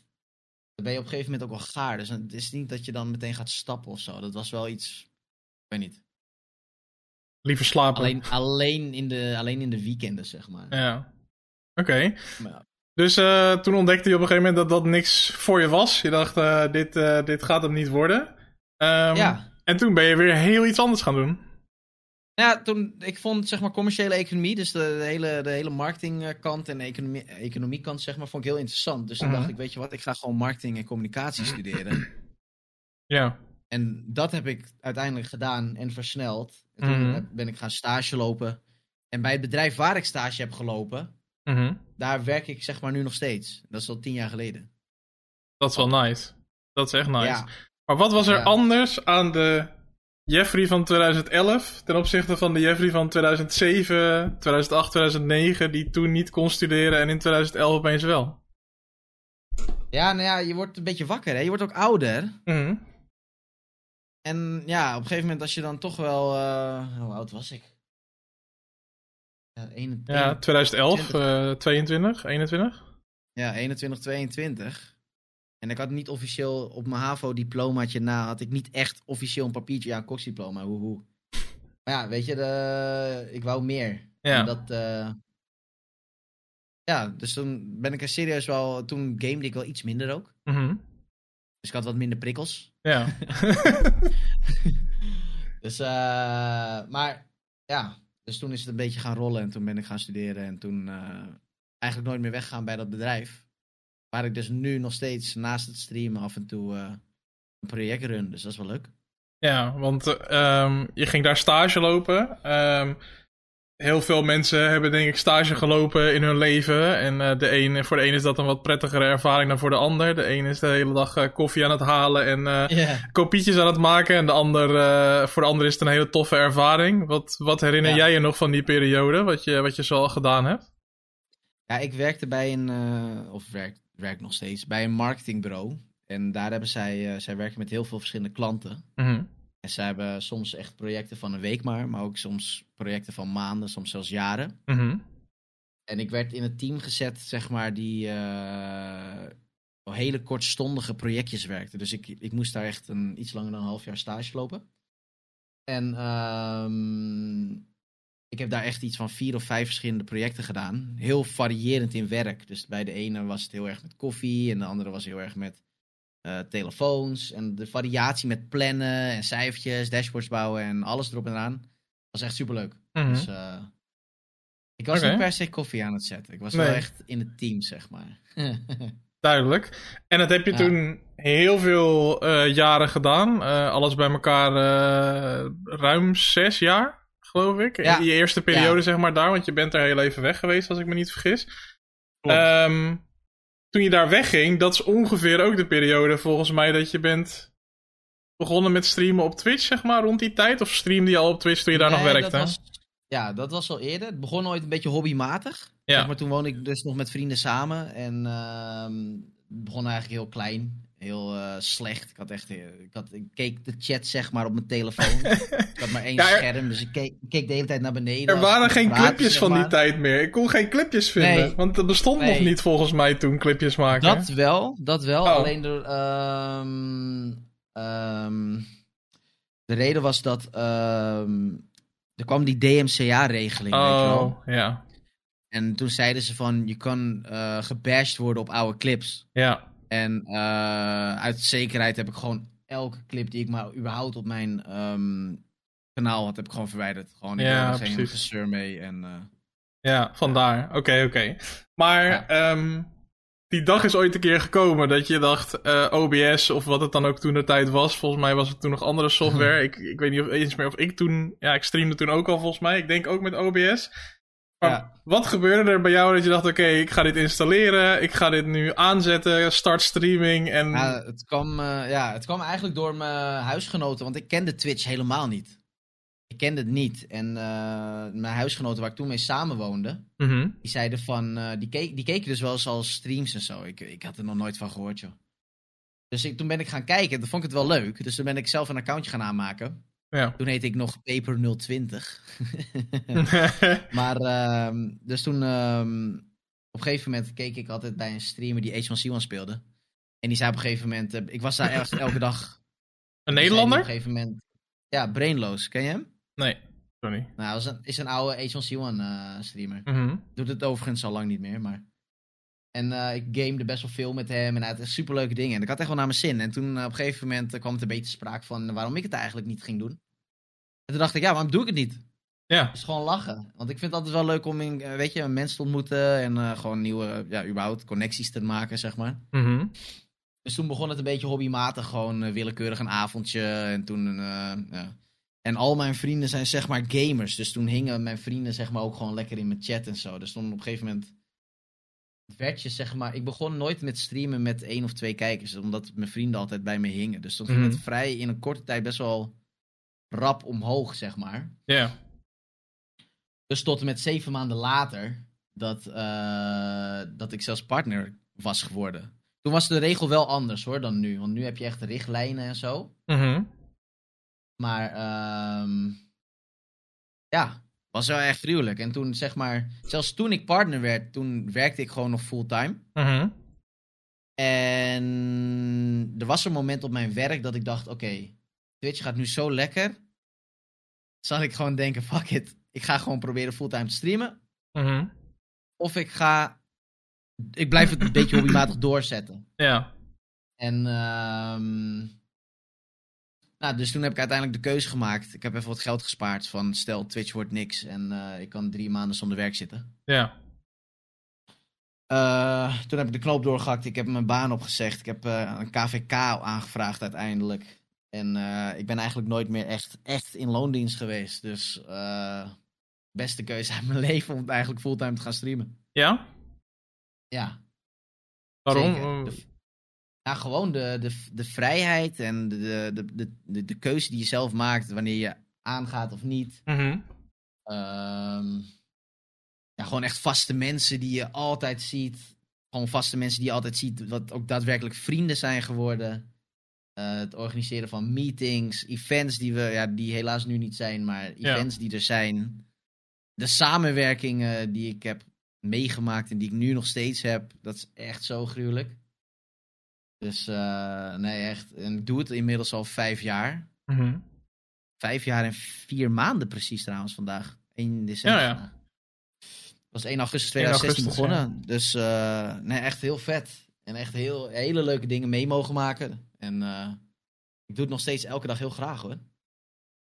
ben je op een gegeven moment ook wel gaar. Dus het is niet dat je dan meteen gaat stappen of zo. Dat was wel iets, ik weet niet. Liever slapen. Alleen, alleen, in, de, alleen in de weekenden, zeg maar. Ja. Oké. Ja. Dus uh, toen ontdekte je op een gegeven moment dat dat niks voor je was. Je dacht, uh, dit, uh, dit gaat hem niet worden. Um, ja. En toen ben je weer heel iets anders gaan doen. Ja, toen, ik vond zeg maar commerciële economie, dus de, de hele, de hele marketingkant en economie, economiekant zeg maar, vond ik heel interessant. Dus toen Mhm. dacht ik, weet je wat, ik ga gewoon marketing en communicatie studeren. Ja. En dat heb ik uiteindelijk gedaan en versneld. En toen Mhm. ben ik gaan stage lopen. En bij het bedrijf waar ik stage heb gelopen, Mhm. daar werk ik zeg maar nu nog steeds. Dat is al tien jaar geleden. Dat is wel nice. Dat is echt nice. Ja, Maar wat was er Ja. anders aan de Jeffrey van 2011 ten opzichte van de Jeffrey van 2007, 2008, 2009, die toen niet kon studeren en in 2011 opeens wel? ja, nou ja, je wordt een beetje wakker, hè? Je wordt ook ouder. Mhm. En ja, op een gegeven moment als je dan toch wel... eh, hoe oud was ik? Ja, een- Ja, een- 2011, eh 22, 21? ja 21, 22. En ik had niet officieel op mijn HAVO-diplomaatje na... had ik niet echt officieel een papiertje... Ja, een koksdiploma, hoe. Maar ja, weet je, de, ik wou meer. Ja. En dat... eh, ja, dus toen ben ik er serieus wel... Toen gamede ik wel iets minder ook. Mhm. Dus ik had wat minder prikkels. Ja. [LAUGHS] Dus, eh, maar ja, dus toen is het een beetje gaan rollen en toen ben ik gaan studeren en toen eh, eigenlijk nooit meer weggaan bij dat bedrijf. Waar ik dus nu nog steeds naast het streamen af en toe eh, een project run, dus dat is wel leuk. Ja, want eh, ehm, je ging daar stage lopen. Ehm, heel veel mensen hebben denk ik stage gelopen in hun leven. En eh, de een, voor de een is dat een wat prettigere ervaring dan voor de ander. De een is de hele dag eh, koffie aan het halen en kopietjes aan het maken. En de ander, voor de ander is het een hele toffe ervaring. Wat, wat herinner Ja. jij je nog van die periode, wat je, wat je zo al gedaan hebt? Ja, ik werkte bij een, of werk, werk nog steeds, bij een marketingbureau. En daar hebben zij, eh, zij werken met heel veel verschillende klanten. Mhm. En zij hebben soms echt projecten van een week maar, maar ook soms projecten van maanden, soms zelfs jaren. Mhm. En ik werd in het team gezet, zeg maar, die al hele kortstondige projectjes werkte. Dus ik, ik moest daar echt een, iets langer dan een half jaar stage lopen. En ehm, ik heb daar echt iets van vier of vijf verschillende projecten gedaan. Heel variërend in werk. Dus bij de ene was het heel erg met koffie en de andere was heel erg met eh, telefoons. En de variatie met plannen en cijfertjes, dashboards bouwen en alles erop en eraan. was echt superleuk. Mhm. Dus eh, ik was Oké. niet per se koffie aan het zetten. Ik was Nee. wel echt in het team, zeg maar. [LAUGHS] Duidelijk. En dat heb je Ja. toen heel veel eh, jaren gedaan. Alles bij elkaar ruim zes jaar, geloof ik. Ja. In je eerste periode, Ja. zeg maar, daar. Want je bent er heel even weg geweest, als ik me niet vergis. Ehm, toen je daar wegging, dat is ongeveer ook de periode, volgens mij, dat je bent begonnen met streamen op Twitch, zeg maar, rond die tijd. Of streamde je al op Twitch toen je daar nog werkte? dat was- ja, dat was al eerder. Het begon ooit een beetje hobbymatig. Ja. Zeg maar toen woonde ik dus nog met vrienden samen. En ehm, het begon eigenlijk heel klein. Heel eh, slecht. Ik had echt... eh, Ik, had, ik keek de chat zeg maar op mijn telefoon. [LAUGHS] ik had maar één Ja, er- scherm, dus ik keek, ik keek de hele tijd naar beneden. Er waren geen clipjes zeg van die tijd meer. Ik kon geen clipjes vinden. Nee. Want er bestond nog niet volgens mij toen clipjes maken. Dat wel, dat wel. Oh. Alleen de, ehm, ehm, de reden was dat ehm, er kwam die DMCA-regeling, weet je wel. Oh, ja. En toen zeiden ze van, je kan eh gebashed worden op oude clips. Ja. En eh, uit zekerheid heb ik gewoon elke clip die ik maar überhaupt op mijn ehm, kanaal had, heb ik gewoon verwijderd. Gewoon, ik Ja, geen precies. gezeur mee. En, eh, Ja, vandaar. Oké, oké. Maar Ja. ehm, die dag is ooit een keer gekomen dat je dacht, eh, OBS of wat het dan ook toen de tijd was. Volgens mij was het toen nog andere software. [LAUGHS] ik, ik weet niet of, eens meer of ik toen... Ja, ik streamde toen ook al volgens mij. Ik denk ook met OBS. Ja. wat gebeurde er bij jou dat je dacht, oké, ik ga dit installeren. Ik ga dit nu aanzetten, start streaming en... ja, het kwam, eh, ja, het kwam eigenlijk door mijn huisgenoten, want ik kende Twitch helemaal niet. Ik kende het niet. En eh, mijn huisgenoten waar ik toen mee samenwoonde, Mhm. die zeiden van, eh, die, keek, die keken dus wel eens al streams en zo. Ik, ik had er nog nooit van gehoord, joh. Dus ik, toen ben ik gaan kijken, toen vond ik het wel leuk. Dus toen ben ik zelf een accountje gaan aanmaken. Ja. Toen heette ik nog Paper020. [LAUGHS] maar, ehm, dus toen, ehm, op een gegeven moment keek ik altijd bij een streamer die H1C1 speelde. En die zei op een gegeven moment, eh, ik was daar echt elke dag. [LAUGHS] een Nederlander? Op een gegeven moment, ja, Brainloos, ken je hem? Nee, sorry. Nou, is een, is een oude H1C1 eh, streamer. Mhm. Doet het overigens al lang niet meer, maar... En eh, ik gamede best wel veel met hem en hij had superleuke dingen. En ik had echt wel naar mijn zin. En toen eh, op een gegeven moment eh, kwam het een beetje sprake van waarom ik het eigenlijk niet ging doen. En toen dacht ik, ja, waarom doe ik het niet? Ja. Is gewoon lachen. Want ik vind het altijd wel leuk om in, weet je, een mens te ontmoeten en gewoon nieuwe, ja, überhaupt connecties te maken, zeg maar. Mhm. Dus toen begon het een beetje hobbymatig, gewoon willekeurig een avondje. En toen, ja. En al mijn vrienden zijn zeg maar gamers. Dus toen hingen mijn vrienden zeg maar ook gewoon lekker in mijn chat en zo. Dus toen op een gegeven moment werd je zeg maar... Ik begon nooit met streamen met één of twee kijkers. Omdat mijn vrienden altijd bij me hingen. Dus toen ging Mhm. het vrij in een korte tijd best wel rap omhoog, zeg maar. Ja. Dus tot en met zeven maanden later dat, eh, dat ik zelfs partner was geworden. Toen was de regel wel anders hoor dan nu. Want nu heb je echt richtlijnen en zo. Mhm. Maar ehm, ja, was wel echt gruwelijk. En toen zeg maar, zelfs toen ik partner werd, toen werkte ik gewoon nog fulltime. Mhm. En er was een moment op mijn werk dat ik dacht, oké, Twitch gaat nu zo lekker. Zal ik gewoon denken, fuck it. Ik ga gewoon proberen fulltime te streamen. Mhm. Of ik ga, ik blijf het een beetje hobbymatig doorzetten. Ja. En ehm, nou, dus toen heb ik uiteindelijk de keuze gemaakt. Ik heb even wat geld gespaard van stel Twitch wordt niks en eh, ik kan drie maanden zonder werk zitten. Ja. Eh, toen heb ik de knoop doorgehakt. Ik heb mijn baan opgezegd. Ik heb eh, een KVK aangevraagd uiteindelijk. En ik ben eigenlijk nooit meer echt, echt in loondienst geweest. Dus beste keuze uit mijn [LAUGHS] leven om eigenlijk fulltime te gaan streamen. Ja? Ja, Waarom? Zeker. Ja, gewoon de, de, de vrijheid en de, de, de, de, de keuze die je zelf maakt wanneer je aangaat of niet. Mhm. Ehm, ja, gewoon echt vaste mensen die je altijd ziet. gewoon vaste mensen die je altijd ziet, wat ook daadwerkelijk vrienden zijn geworden. Eh, het organiseren van meetings, events die we, ja, die helaas nu niet zijn, maar events die er zijn. De samenwerkingen die ik heb meegemaakt en die ik nu nog steeds heb, dat is echt zo gruwelijk. Dus uh, nee, echt. En ik doe het inmiddels al vijf jaar. Mhm. Vijf jaar en vier maanden precies trouwens vandaag. 1 december. Ja, ja. Het was 1 augustus 2016 augustus, begonnen. Dus uh, nee, echt heel vet. En echt heel, hele leuke dingen mee mogen maken. En uh, ik doe het nog steeds elke dag heel graag hoor.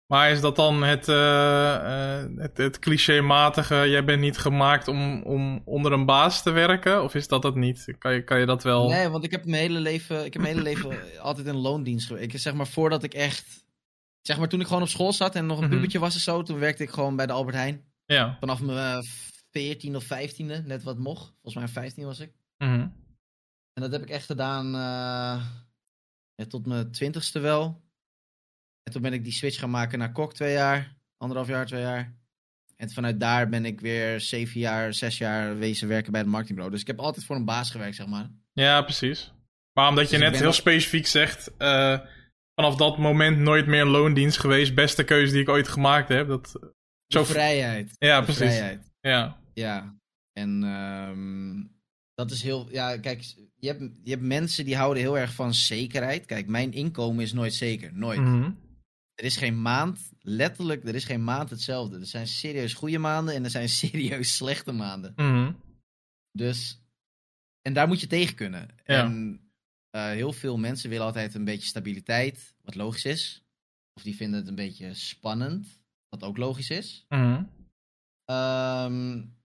Maar is dat dan het, uh, het, het clichématige, jij bent niet gemaakt om, om onder een baas te werken? Of is dat het niet? Kan je, kan je dat wel... Nee, want ik heb mijn hele leven, ik heb mijn hele leven [LAUGHS] altijd in loondienst gewerkt. Ik zeg maar voordat ik echt... Zeg maar toen ik gewoon op school zat en nog een mm -hmm. pubertje was en zo, toen werkte ik gewoon bij de Albert Heijn. Ja. Vanaf mijn 14 of 15e, net wat mocht. Volgens mij 15 was ik. Mm -hmm. En dat heb ik echt gedaan uh, ja, tot mijn twintigste wel. En toen ben ik die switch gaan maken naar kok twee jaar. Anderhalf jaar, twee jaar. En vanuit daar ben ik weer zeven jaar, zes jaar wezen werken bij het marketingbureau. Dus ik heb altijd voor een baas gewerkt, zeg maar. Ja, precies. Maar omdat je dus net heel specifiek zegt... Uh, vanaf dat moment nooit meer een loondienst geweest. Beste keuze die ik ooit gemaakt heb. Dat, zo... vrijheid. Ja, De precies. Vrijheid. Ja. Ja. En um, dat is heel... Ja, kijk, je hebt, je hebt mensen die houden heel erg van zekerheid. Kijk, mijn inkomen is nooit zeker. Nooit. Mm -hmm. Er is geen maand, letterlijk, er is geen maand hetzelfde. Er zijn serieus goede maanden en er zijn [LAUGHS] serieus slechte maanden. Mm -hmm. Dus, en daar moet je tegen kunnen. Ja. En uh, heel veel mensen willen altijd een beetje stabiliteit, wat logisch is. Of die vinden het een beetje spannend, wat ook logisch is. Mm -hmm. um,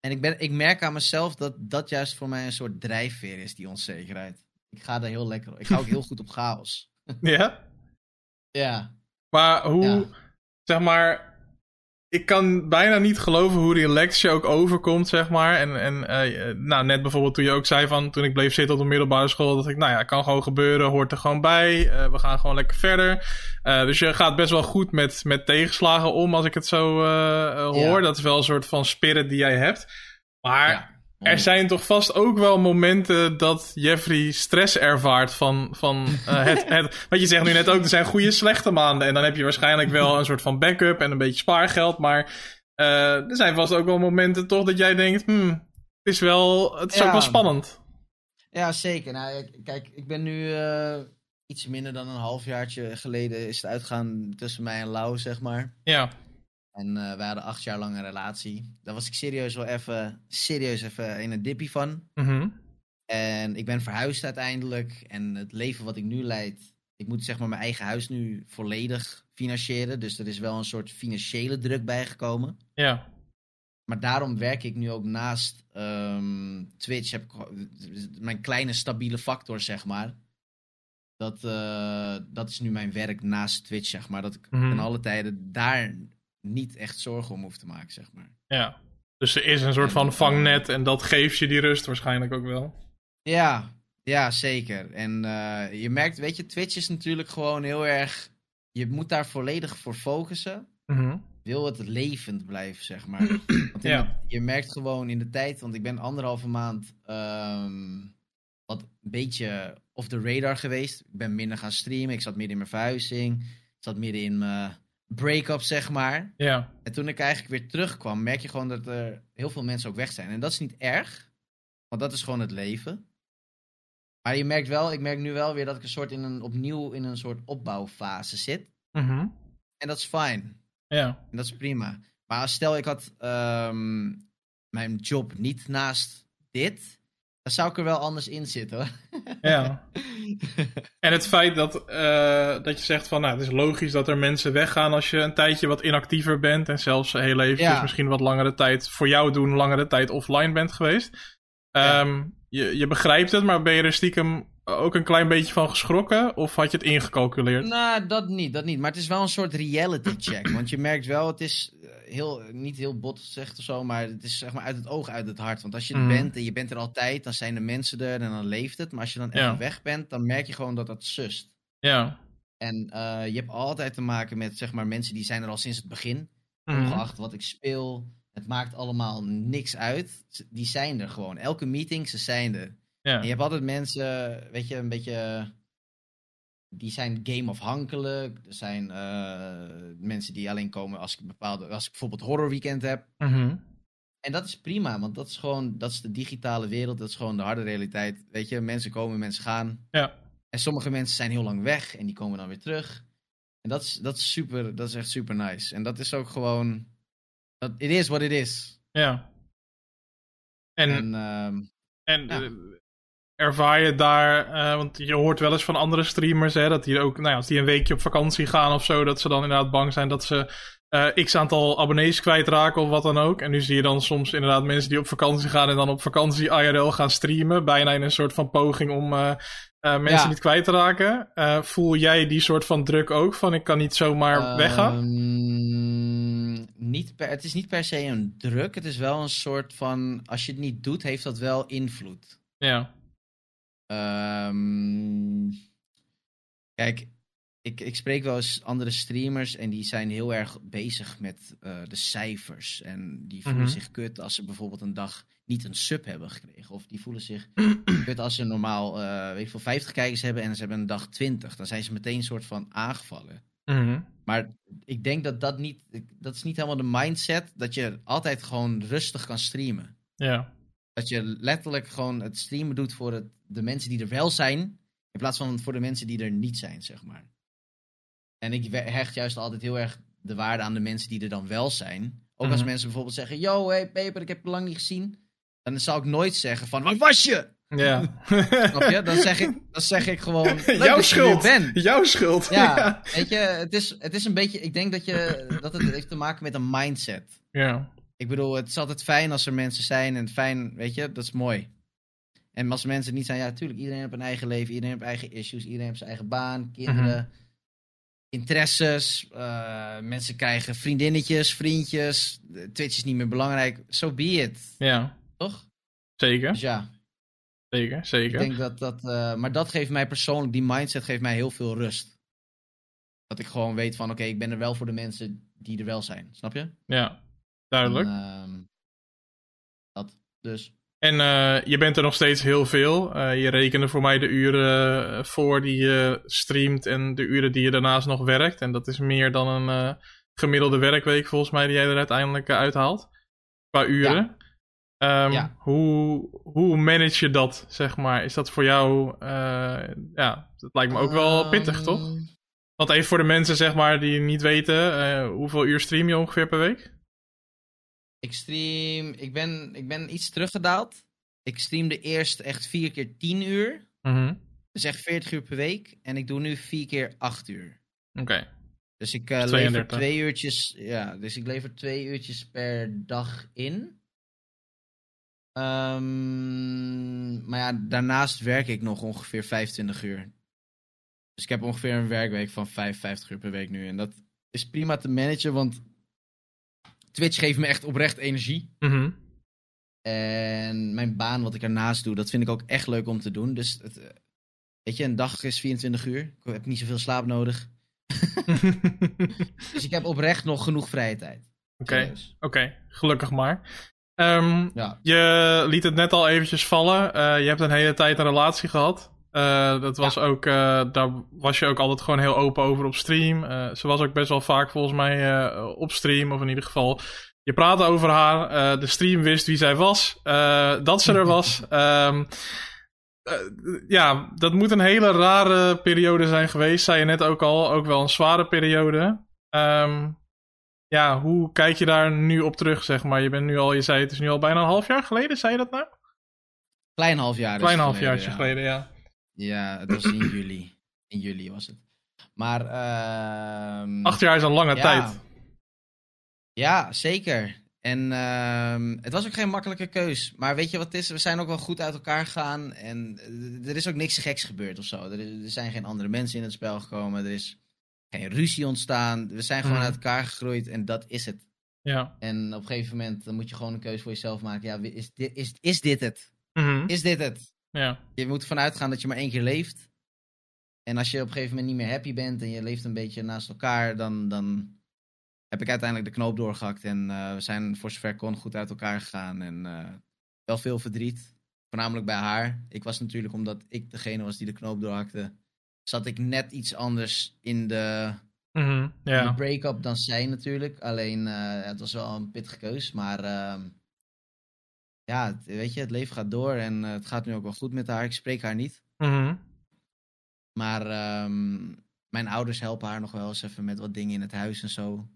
en ik, ben, ik merk aan mezelf dat dat juist voor mij een soort drijfveer is, die onzekerheid. Ik ga daar heel lekker Ik ga ook heel [LAUGHS] goed op chaos. Ja? Ja. Maar hoe, ja. zeg maar, ik kan bijna niet geloven hoe relaxed je ook overkomt, zeg maar. En, en uh, nou, net bijvoorbeeld toen je ook zei van, toen ik bleef zitten op de middelbare school, dat ik, nou ja, kan gewoon gebeuren, hoort er gewoon bij. Uh, we gaan gewoon lekker verder. Uh, dus je gaat best wel goed met, met tegenslagen om, als ik het zo hoor. Ja. Dat is wel een soort van spirit die jij hebt. Maar... Ja. Er zijn toch vast ook wel momenten dat Jeffrey stress ervaart van, van uh, [LAUGHS] het, het... Wat je zegt nu net ook, er zijn goede slechte maanden. En dan heb je waarschijnlijk wel een soort van backup en een beetje spaargeld. Maar uh, er zijn vast ook wel momenten toch dat jij denkt... Hmm, het is, wel, het is ja. ook wel spannend. Ja, zeker. Nou, kijk, ik ben nu uh, iets minder dan een halfjaartje geleden... is het uitgaan tussen mij en Lau, zeg maar. Ja. En uh, wij hadden acht jaar lang een relatie. Daar was ik serieus wel even, serieus even in een dippie van. Mm -hmm. En ik ben verhuisd uiteindelijk. En het leven wat ik nu leid, ik moet zeg maar mijn eigen huis nu volledig financieren. Dus er is wel een soort financiële druk bijgekomen. Ja. Maar daarom werk ik nu ook naast um, Twitch. Heb ik mijn kleine stabiele factor, zeg maar. Dat, uh, dat is nu mijn werk naast Twitch, zeg maar. Dat ik Mhm. mm -hmm. ten alle tijden daar niet echt zorgen om hoef te maken, zeg maar. Ja. Dus er is een soort van vangnet en dat geeft je die rust waarschijnlijk ook wel. Ja, ja zeker. En uh, je merkt, weet je, Twitch is natuurlijk gewoon heel erg... Je moet daar volledig voor focussen. Mm -hmm. Wil het levend blijven, zeg maar. [CLEARS THROAT] Want ja. de, je merkt gewoon in de tijd, want ik ben anderhalve maand um, wat een beetje off the radar geweest. Ik ben minder gaan streamen, ik zat midden in mijn verhuizing. Ik zat midden in mijn break-up, zeg maar. Ja. En toen ik eigenlijk weer terugkwam, merk je gewoon dat er heel veel mensen ook weg zijn. En dat is niet erg, want dat is gewoon het leven. Maar je merkt wel, ik merk nu wel weer dat ik een soort in een, opnieuw in een soort opbouwfase zit. Mm -hmm. En dat is fijn. Ja. En dat is prima. Maar stel ik had um, mijn job niet naast dit, dan zou ik er wel anders in zitten hoor. Ja. [LAUGHS] en het feit dat, uh, dat je zegt van, nou, het is logisch dat er mensen weggaan als je een tijdje wat inactiever bent. En zelfs heel eventjes ja. misschien wat langere tijd, voor jou doen, langere tijd offline bent geweest. Um, ja. je, je begrijpt het, maar ben je er stiekem ook een klein beetje van geschrokken? Of had je het ingecalculeerd? Nou, dat niet, dat niet. Maar het is wel een soort reality check. want je merkt wel, het is heel, niet heel bot gezegd of zo, maar het is zeg maar uit het oog, uit het hart. Want als je er Mhm. bent en je bent er altijd, dan zijn de mensen er en dan leeft het. Maar als je dan Ja. weg bent, dan merk je gewoon dat dat sust. Ja. En eh, je hebt altijd te maken met zeg maar mensen die zijn er al sinds het begin. Mhm. Ongeacht wat ik speel. Het maakt allemaal niks uit. Die zijn er gewoon. Elke meeting, ze zijn er. Ja. En je hebt altijd mensen, weet je, een beetje. Die zijn game-afhankelijk. Er zijn eh, mensen die alleen komen als ik bepaalde. Als ik bijvoorbeeld horror weekend heb. Mhm. En dat is prima, want dat is gewoon. Dat is de digitale wereld. Dat is gewoon de harde realiteit. Weet je, mensen komen, mensen gaan. Ja. En sommige mensen zijn heel lang weg en die komen dan weer terug. En dat is, dat is super. Dat is echt super nice. En dat is ook gewoon. Dat, it is what it is. Ja. En, En, ehm, en ja. Ervaar je daar, eh, want je hoort wel eens van andere streamers, hè, dat die ook, nou ja, als die een weekje op vakantie gaan of zo, dat ze dan inderdaad bang zijn dat ze eh, x aantal abonnees kwijtraken of wat dan ook. En nu zie je dan soms inderdaad mensen die op vakantie gaan en dan op vakantie IRL gaan streamen, bijna in een soort van poging om eh, mensen Ja. niet kwijt te raken. Voel jij die soort van druk ook, van ik kan niet zomaar weggaan? Ehm, niet per, het is niet per se een druk. Het is wel een soort van. Als je het niet doet, heeft dat wel invloed. Ja. Ehm, kijk, ik, ik spreek wel eens andere streamers en die zijn heel erg bezig met eh, de cijfers. En die voelen Mhm. zich kut als ze bijvoorbeeld een dag niet een sub hebben gekregen. Of die voelen zich [CLEARS THROAT] kut als ze normaal, eh, weet ik veel, 50 kijkers hebben en ze hebben een dag 20. Dan zijn ze meteen een soort van aangevallen. Mhm. Maar ik denk dat dat niet, dat is niet helemaal de mindset dat je altijd gewoon rustig kan streamen. Ja. Dat je letterlijk gewoon het streamen doet voor het, de mensen die er wel zijn, in plaats van voor de mensen die er niet zijn, zeg maar. En ik hecht juist altijd heel erg de waarde aan de mensen die er dan wel zijn. Ook als Mhm. mensen bijvoorbeeld zeggen, yo, hey Peper, ik heb je lang niet gezien. Dan zal ik nooit zeggen van, waar was je? Ja. [LAUGHS] Snap je? Dan zeg ik, dan zeg ik gewoon, [LAUGHS] Jouw schuld. bent. Jouw schuld. [LAUGHS] Ja, weet je, het is, het is een beetje, ik denk dat, je, dat het heeft te maken met een mindset. ja. Ik bedoel, het is altijd fijn als er mensen zijn en fijn, weet je, dat is mooi. En als mensen niet zijn, ja, natuurlijk, iedereen heeft een eigen leven, iedereen heeft eigen issues, iedereen heeft zijn eigen baan, kinderen, interesses, eh, mensen krijgen vriendinnetjes, vriendjes, Twitch is niet meer belangrijk, so be it, Ja. toch? Zeker. Dus ja, Zeker. ik Zeker. denk dat dat, eh, maar dat geeft mij persoonlijk, die mindset geeft mij heel veel rust. Dat ik gewoon weet van, oké, ik ben er wel voor de mensen die er wel zijn, snap je? Ja. Duidelijk. En, ehm, dat, dus. En eh, je bent er nog steeds heel veel. Eh, je rekende voor mij de uren eh, voor die je streamt en de uren die je daarnaast nog werkt. En dat is meer dan een gemiddelde werkweek volgens mij die jij er uiteindelijk uithaalt. Qua uren. Ehm, Ja. hoe, hoe manage je dat, zeg maar? Is dat voor jou... ja, dat lijkt me ook wel pittig, toch? Ehm, Want even voor de mensen, zeg maar, die niet weten... hoeveel uur stream je ongeveer per week? Ik stream, ik ben, ik ben iets teruggedaald. Ik streamde eerst echt vier keer 10 uur. Mhm. Dus echt 40 uur per week. En ik doe nu vier keer 8 uur. Oké. Dus ik eh, lever 32. twee uurtjes. Ja, dus ik lever twee uurtjes per dag in. Ehm, maar ja, daarnaast werk ik nog ongeveer 25 uur. Dus ik heb ongeveer een werkweek van 55 uur per week nu. En dat is prima te managen, want Twitch geeft me echt oprecht energie. Mhm. En mijn baan, wat ik ernaast doe, dat vind ik ook echt leuk om te doen. Dus het, eh, weet je, een dag is 24 uur. Ik heb niet zoveel slaap nodig. [LAUGHS] Dus ik heb oprecht nog genoeg vrije tijd. Oké. Oké, gelukkig maar. Ehm, Ja. je liet het net al eventjes vallen. Eh, je hebt een hele tijd een relatie gehad. Eh, dat was ook, eh, daar was je ook altijd gewoon heel open over op stream. Eh, ze was ook best wel vaak volgens mij op stream, of in ieder geval. Je praatte over haar. de stream wist wie zij was. dat ze er [LAUGHS] was. Ehm, eh, ja, dat moet een hele rare periode zijn geweest. Zei je net ook al. Ook wel een zware periode. Ehm, ja, hoe kijk je daar nu op terug, zeg maar? Je bent nu al, je zei het is nu al bijna een half jaar geleden, zei je dat nou? Klein halfjaar. is Klein het halfjaartje ja. geleden, ja. Ja, het was in juli. In juli was het. Maar, ehm Acht jaar is een lange ja. tijd. Ja, zeker. En ehm, het was ook geen makkelijke keus. Maar weet je wat het is? We zijn ook wel goed uit elkaar gegaan. En eh, er is ook niks geks gebeurd of zo. Er, is- er zijn geen andere mensen in het spel gekomen. Er is geen ruzie ontstaan. We zijn gewoon Mhm. uit elkaar gegroeid en dat is het. Ja. En op een gegeven moment dan moet je gewoon een keuze voor jezelf maken. Ja, is dit, is, is dit het? Mhm. Is dit het? Ja. Je moet ervan uitgaan dat je maar één keer leeft. En als je op een gegeven moment niet meer happy bent en je leeft een beetje naast elkaar, dan, dan heb ik uiteindelijk de knoop doorgehakt. En eh, we zijn voor zover kon goed uit elkaar gegaan. En eh, wel veel verdriet. Voornamelijk bij haar. Ik was natuurlijk, omdat ik degene was die de knoop doorhakte, zat ik net iets anders in de, Mhm, in de break-up dan zij natuurlijk. Alleen, eh, het was wel een pittige keus. Maar ehm, ja, het- weet je, het leven gaat door. En eh, het gaat nu ook wel goed met haar. Ik spreek haar niet. Mhm. Maar ehm, mijn ouders helpen haar nog wel eens even met wat dingen in het huis en zo.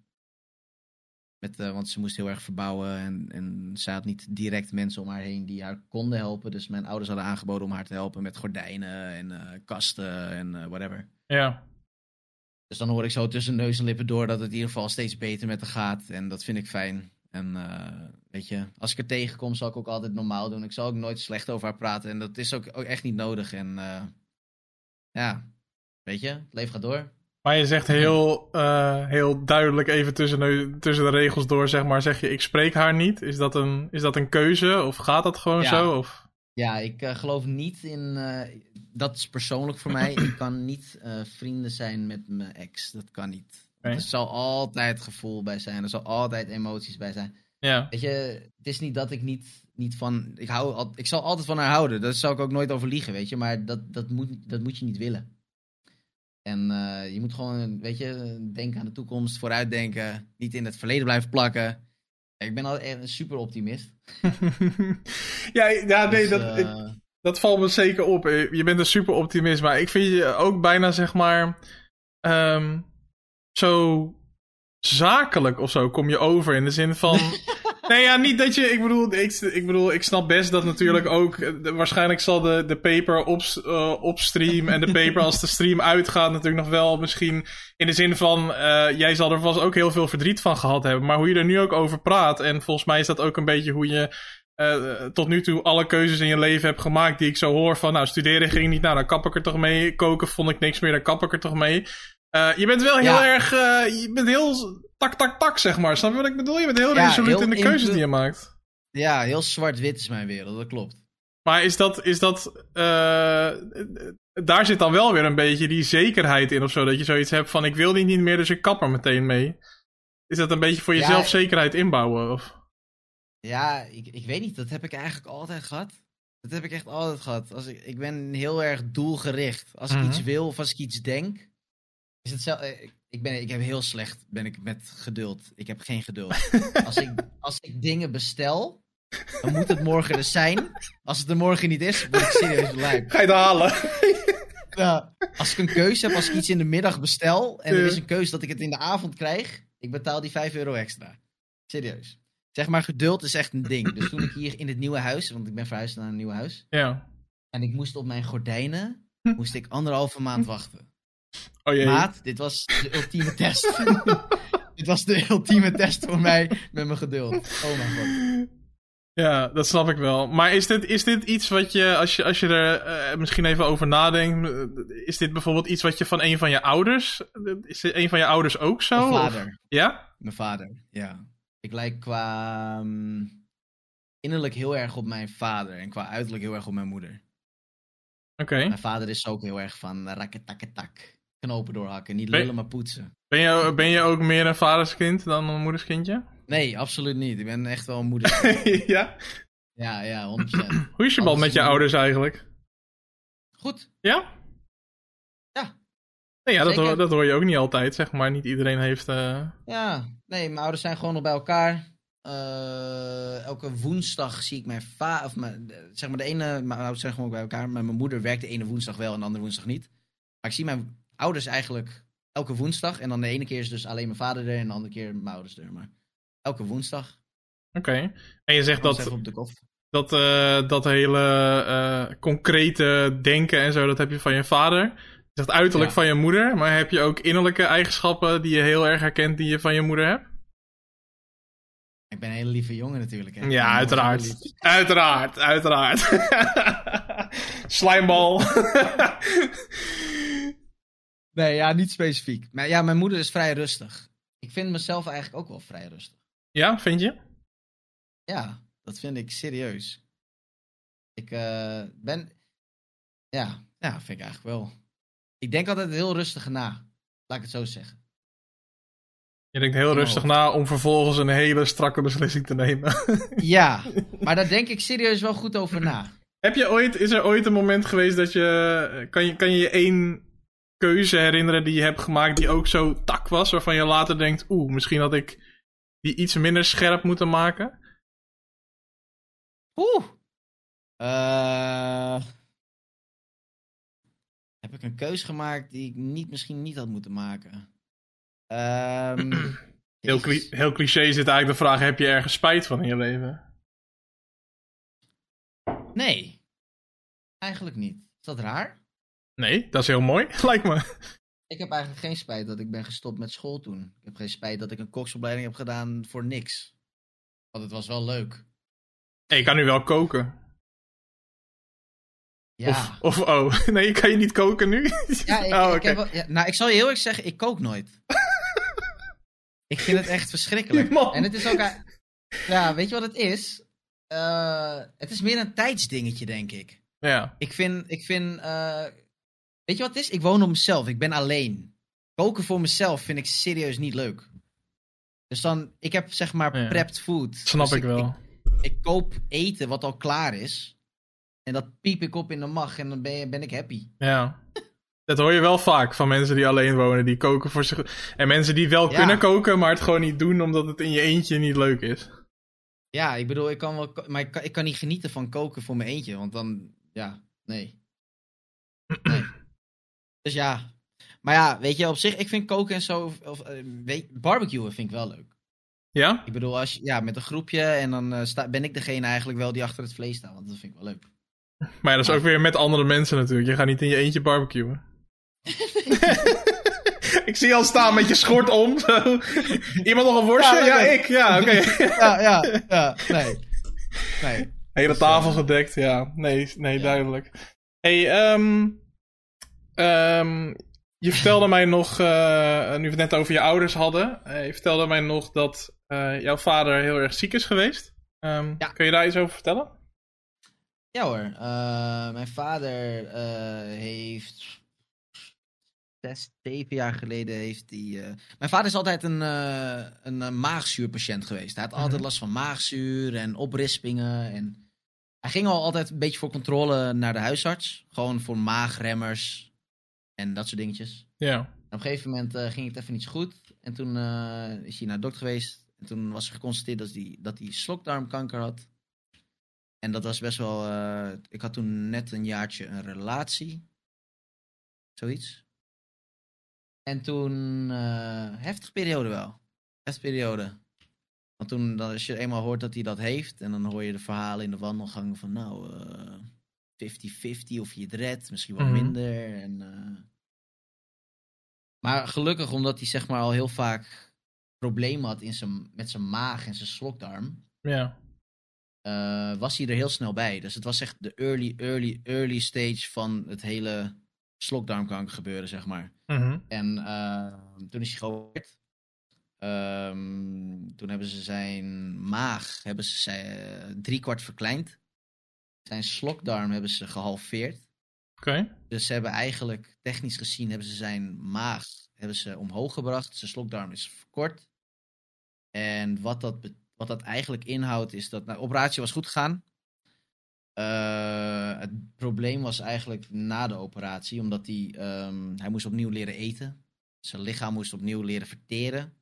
Met, eh, want ze moest heel erg verbouwen en, en ze had niet direct mensen om haar heen die haar konden helpen. Dus mijn ouders hadden aangeboden om haar te helpen met gordijnen en eh, kasten en whatever. Ja. Dus dan hoor ik zo tussen neus en lippen door dat het in ieder geval steeds beter met haar gaat. En dat vind ik fijn. En eh, weet je, als ik er tegenkom, zal ik ook altijd normaal doen. Ik zal ook nooit slecht over haar praten. En dat is ook, ook echt niet nodig. En eh, ja, weet je, het leven gaat door. Maar je zegt heel, eh, heel duidelijk even tussen de, tussen de regels door, zeg maar, zeg je ik spreek haar niet. Is dat een, is dat een keuze of gaat dat gewoon Ja. zo? Of... Ja, ik geloof niet in. dat is persoonlijk voor mij. [CLEARS THROAT] ik kan niet vrienden zijn met mijn ex. Dat kan niet. Er zal altijd gevoel bij zijn. Er zal altijd emoties bij zijn. Ja. Weet je, het is niet dat ik niet, niet van. Ik, hou, al- ik zal altijd van haar houden. Daar zal ik ook nooit over liegen, weet je. Maar dat, dat, moet, dat moet je niet willen. En eh, je moet gewoon, weet je, denken aan de toekomst, vooruitdenken. Niet in het verleden blijven plakken. Ik ben altijd een super optimist. [LAUGHS] ja, ja, nee, Dus, dat, eh, dat valt me zeker op. Je bent een super optimist, maar ik vind je ook bijna, zeg maar, ehm, zo zakelijk of zo kom je over. In de zin van. [LAUGHS] nee, ja, niet dat je. Ik bedoel, ik, ik bedoel, ik snap best dat natuurlijk ook. eh, de- waarschijnlijk zal de, de paper op, eh, op stream. En de paper als de stream uitgaat, natuurlijk nog wel misschien. In de zin van. eh, jij zal er vast ook heel veel verdriet van gehad hebben. Maar hoe je er nu ook over praat. En volgens mij is dat ook een beetje hoe je. eh, tot nu toe alle keuzes in je leven hebt gemaakt die ik zo hoor van, nou, studeren ging niet, nou, dan kap ik er toch mee. Koken vond ik niks meer, dan kap ik er toch mee. Eh, je bent wel heel Ja. erg, eh, je bent heel tak, tak, tak, zeg maar. Snap je wat ik bedoel? Je bent heel Ja, resoluut heel in de keuzes die je maakt. ja, heel zwart-wit is mijn wereld, dat klopt. Maar is dat, is dat, eh, daar zit dan wel weer een beetje die zekerheid in of zo. Dat je zoiets hebt van, ik wil die niet meer, dus ik kap er meteen mee. Is dat een beetje voor Ja, jezelf zekerheid inbouwen? Of? Ja, ik, ik weet niet. Dat heb ik eigenlijk altijd gehad. Dat heb ik echt altijd gehad. Als ik, ik ben heel erg doelgericht. Als ik Mhm. iets wil of als ik iets denk, is het zelf. Ik, ik, ben, ik heb heel slecht ben ik met geduld. Ik heb geen geduld. [LAUGHS] als, ik, als ik dingen bestel, dan moet het morgen er zijn. Als het er morgen niet is, ben ik serieus [LAUGHS] lijp. Ga je het halen? [LAUGHS] Ja. Als ik een keuze heb, als ik iets in de middag bestel en er is een keuze dat ik het in de avond krijg, ik betaal die 5 euro extra. Serieus. Zeg maar, geduld is echt een ding. Dus toen ik hier in het nieuwe huis, want ik ben verhuisd naar een nieuw huis, ja. en ik moest op mijn gordijnen, moest ik anderhalve maand wachten. Oh jee. Maat, dit was de ultieme test. [LAUGHS] dit was de ultieme test voor mij met mijn geduld. Oh mijn god. Ja, dat snap ik wel. Maar is dit, is dit iets wat je, als je, als je er eh, misschien even over nadenkt, is dit bijvoorbeeld iets wat je van een van je ouders, is dit een van je ouders ook zo? Mijn of- vader. Ja? Mijn vader, ja. Ik lijk qua ehm, innerlijk heel erg op mijn vader en qua uiterlijk heel erg op mijn moeder. Oké. Mijn vader is ook heel erg van rakketakketak. Knopen doorhakken, niet Ben- lullen maar poetsen. Ben je, ben je ook meer een vaderskind dan een moederskindje? Nee, absoluut niet. Ik ben echt wel een moeder. [LAUGHS] ja? ja, ja, 100%. [CLEARS THROAT] Hoe is je band met je ouders eigenlijk? Goed. Ja? Ja. Nee, ja, dat, hoor, dat hoor je ook niet altijd, zeg maar. Niet iedereen heeft... eh, Ja, nee, mijn ouders zijn gewoon nog bij elkaar. Eh, elke woensdag zie ik mijn vader, of mijn, zeg maar de ene, mijn ouders zijn gewoon bij elkaar, maar mijn moeder werkt de ene woensdag wel en de andere woensdag niet. Maar ik zie mijn ouders eigenlijk elke woensdag en dan de ene keer is dus alleen mijn vader er en de andere keer mijn ouders er. Maar elke woensdag. Oké. En je zegt dat, op de dat, eh, dat hele eh, concrete denken en zo, dat heb je van je vader. Je zegt uiterlijk Ja. van je moeder, maar heb je ook innerlijke eigenschappen die je heel erg herkent die je van je moeder hebt? Ik ben een hele lieve jongen natuurlijk. Hè. Ja, uiteraard. Uiteraard, uiteraard. [LAUGHS] Slijmbal. [LAUGHS] [LAUGHS] Nee, ja, niet specifiek. Maar ja, mijn moeder is vrij rustig. Ik vind mezelf eigenlijk ook wel vrij rustig. ja, vind je? Ja, dat vind ik serieus. Ik eh, ben. Ja, ja, vind ik eigenlijk wel. Ik denk altijd heel rustig na. Laat ik het zo zeggen. Je denkt heel rustig na om vervolgens een hele strakke beslissing te nemen. [LAUGHS] Ja, maar daar denk ik serieus wel goed over na. Heb je ooit, is er ooit een moment geweest dat je. Kan je, kan je je één keuze herinneren die je hebt gemaakt die ook zo tak was, waarvan je later denkt, oeh, misschien had ik die iets minder scherp moeten maken? Oeh. Eh, heb ik een keus gemaakt die ik niet, misschien niet had moeten maken? Ehm, [CLEARS THROAT] Heel, cli- heel cliché zit eigenlijk de vraag: heb je ergens spijt van in je leven? Nee. Eigenlijk niet. Is dat raar? Nee, dat is heel mooi, [LAUGHS] lijkt me. Ik heb eigenlijk geen spijt dat ik ben gestopt met school toen. Ik heb geen spijt dat ik een koksopleiding heb gedaan voor niks. Want het was wel leuk. Hey, je kan nu wel koken. Ja. Of, of oh, [LAUGHS] nee, kan je niet koken nu? [LAUGHS] Ja, ik, oh, ik heb wel- ja, nou, ik zal je heel eerlijk zeggen, ik kook nooit. ik vind het echt verschrikkelijk. Man. En het is ook... Ja, weet je wat het is? Eh, het is meer een tijdsdingetje, denk ik. Ja, Ik vind... Ik vind eh, weet je wat het is? Ik woon op mezelf. Ik ben alleen. Koken voor mezelf vind ik serieus niet leuk. Dus dan... Ik heb zeg maar Ja. prepped food. snap Dus ik wel. Ik, koop eten wat al klaar is. En dat piep ik op in de mag en dan ben, je, ben ik happy. Ja. Dat hoor je wel vaak van mensen die alleen wonen, die koken voor zich. En mensen die wel Ja. kunnen koken, maar het gewoon niet doen omdat het in je eentje niet leuk is. Ja, ik bedoel, ik kan wel, maar ik kan, ik kan niet genieten van koken voor mijn eentje, want dan, ja, nee. nee. Dus ja, maar ja, weet je, op zich, ik vind koken en zo, of, of, eh, weet, barbecuen vind ik wel leuk. Ja? Ik bedoel, als ja, met een groepje en dan eh, sta, ben ik degene eigenlijk wel die achter het vlees staat, want dat vind ik wel leuk. Maar ja, dat is ook weer met andere mensen natuurlijk. Je gaat niet in je eentje barbecuen. [LAUGHS] ik zie je al staan met je schort om. [LAUGHS] Iemand nog een worstje? Ja, ik. Ja, oké. [LAUGHS] Ja, ja, ja, nee. Nee. Hele Dus, tafel eh, gedekt, ja. Nee, nee duidelijk. hey, ehm ehm, je vertelde mij nog, eh, nu we het net over je ouders hadden, eh, je vertelde mij nog dat eh, jouw vader heel erg ziek is geweest. Ehm, Ja. Kun je daar iets over vertellen? Ja hoor, mijn vader heeft zes, zeven jaar geleden heeft hij... Mijn vader is altijd een, een, maagzuurpatiënt geweest. Hij had altijd Mhm. last van maagzuur en oprispingen. En hij ging al altijd een beetje voor controle naar de huisarts. Gewoon voor maagremmers en dat soort dingetjes. Ja. En op een gegeven moment eh, ging het even niet zo goed. En toen eh, is hij naar de dokter geweest. En toen was er geconstateerd dat hij, dat hij slokdarmkanker had. En dat was best wel... eh, ik had toen net een jaartje een relatie. Zoiets. En toen... heftige periode wel. Heftige periode. Want toen, dan, als je eenmaal hoort dat hij dat heeft... en dan hoor je de verhalen in de wandelgangen van... nou, eh 50-50 of je het redt. Misschien wel Mhm. minder. En... maar gelukkig, omdat hij zeg maar al heel vaak problemen had in zijn, met zijn maag en zijn slokdarm, Ja. eh, was hij er heel snel bij. Dus het was echt de early, early, early stage van het hele slokdarmkanker gebeuren, zeg maar. Mhm. En eh, toen is hij geopereerd. Ehm, toen hebben ze zijn maag hebben ze zijn, drie kwart verkleind. Zijn slokdarm hebben ze gehalveerd. Dus ze hebben eigenlijk, technisch gezien, hebben ze zijn maag hebben ze omhoog gebracht. Zijn slokdarm is verkort. En wat dat, wat dat eigenlijk inhoudt, is dat... Nou, de operatie was goed gegaan. Eh, het probleem was eigenlijk na de operatie, omdat hij, ehm, hij moest opnieuw leren eten. Zijn lichaam moest opnieuw leren verteren.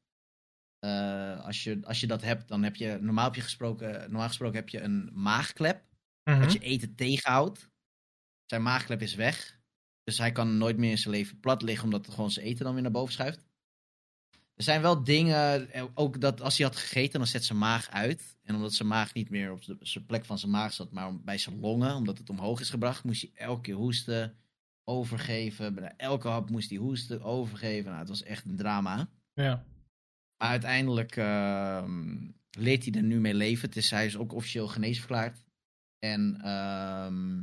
Eh, als, je, als je dat hebt, dan heb je, normaal, heb je gesproken, normaal gesproken heb je een maagklep Mhm. dat je eten tegenhoudt. Zijn maagklep is weg. Dus hij kan nooit meer in zijn leven plat liggen, omdat gewoon zijn eten dan weer naar boven schuift. Er zijn wel dingen, eh, ook dat als hij had gegeten, dan zet zijn maag uit. En omdat zijn maag niet meer op de- zijn plek van zijn maag zat, maar bij zijn longen, omdat het omhoog is gebracht, moest hij elke keer hoesten, overgeven. Bij elke hap moest hij hoesten, overgeven. Nou, het was echt een drama. Ja. Maar uiteindelijk ehm, leert hij er nu mee leven. Het is, hij is ook officieel genezen verklaard. En ehm,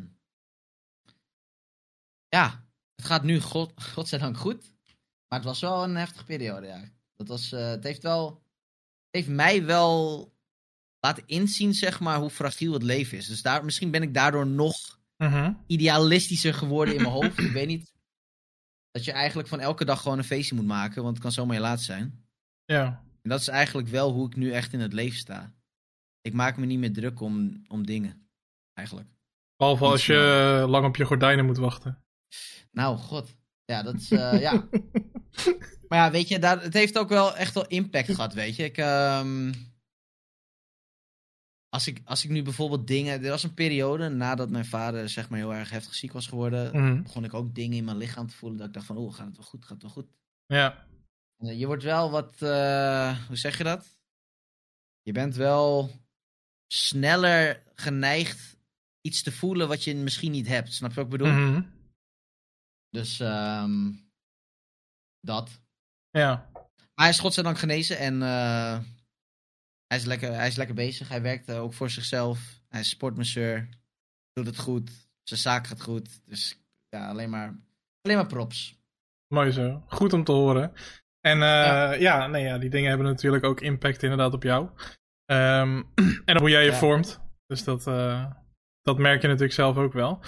ja, het gaat nu god, godzijdank goed. Maar het was wel een heftige periode, ja. Dat was, eh, het heeft wel, het heeft mij wel laten inzien, zeg maar, hoe fragiel het leven is. Dus daar, misschien ben ik daardoor nog Mhm. idealistischer geworden in mijn hoofd. Ik weet niet. Dat je eigenlijk van elke dag gewoon een feestje moet maken, want het kan zomaar je laatste zijn. Ja. En dat is eigenlijk wel hoe ik nu echt in het leven sta. Ik maak me niet meer druk om, om dingen. Eigenlijk. Behalve als je lang op je gordijnen moet wachten. Nou, god. Ja, dat is. eh, [LAUGHS] ja. Maar ja, weet je, daar, het heeft ook wel echt wel impact gehad, weet je. Ik, ehm, als, ik, als ik nu bijvoorbeeld dingen... Er was een periode nadat mijn vader zeg maar heel erg heftig ziek was geworden... Mhm. begon ik ook dingen in mijn lichaam te voelen dat ik dacht van... Oh, gaat het wel goed, gaat het wel goed. Ja. Eh, Je wordt wel wat... eh, hoe zeg je dat? Je bent wel sneller geneigd iets te voelen wat je misschien niet hebt. Snap je wat ik bedoel? Mhm. Dus ehm, dat. Ja. Maar hij is godzijdank genezen en eh, hij, is lekker, hij is lekker bezig. Hij werkt eh, ook voor zichzelf. Hij is sportmasseur. Doet het goed. Zijn zaak gaat goed. Dus ja, alleen maar, alleen maar props. Mooi zo. Goed om te horen. En eh, ja. Ja. nee, ja, die dingen hebben natuurlijk ook impact inderdaad op jou. Ehm, [CLEARS THROAT] en op hoe jij je Ja. vormt. Dus dat, dat merk je natuurlijk zelf ook wel.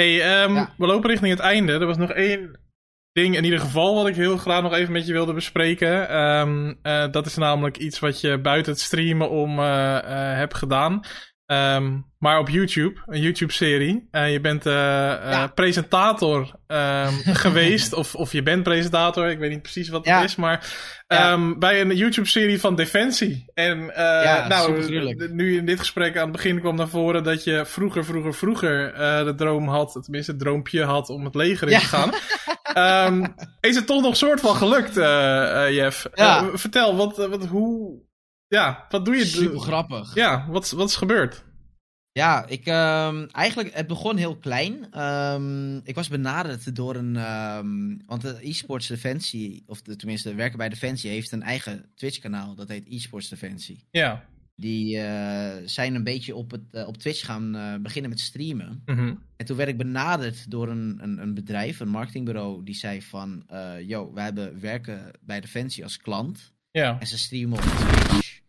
Hey, ehm, Ja. we lopen richting het einde. Er was nog één ding in ieder geval wat ik heel graag nog even met je wilde bespreken. Ehm, eh, dat is namelijk iets wat je buiten het streamen om eh, eh, hebt gedaan. Ehm, maar op YouTube, een YouTube-serie. Eh, je bent eh, eh, Ja. presentator ehm, [LAUGHS] geweest. Of, of je bent presentator, ik weet niet precies wat Ja. het is. Maar Ja. ehm, bij een YouTube-serie van Defensie. En nou, nu in dit gesprek aan het begin kwam naar voren dat je vroeger, vroeger, vroeger de droom had, tenminste het droompje had om het leger in te gaan. [LAUGHS] Is het toch nog soort van gelukt, Jeff? Vertel, wat, wat, hoe, ja, wat doe je? Super grappig. Ja, wat, wat is gebeurd? Ja, ik, ehm, eigenlijk, het begon heel klein. Ehm, ik was benaderd door een, ehm, want de eSports Defensie, of de, tenminste werken bij Defensie, heeft een eigen Twitch-kanaal. Dat heet eSports Defensie. Ja. Die eh, zijn een beetje op, het, eh, op Twitch gaan eh, beginnen met streamen. Mhm. En toen werd ik benaderd door een, een, een bedrijf, een marketingbureau, die zei van, yo, wij hebben werken bij Defensie als klant. Ja. En ze streamen op Twitch.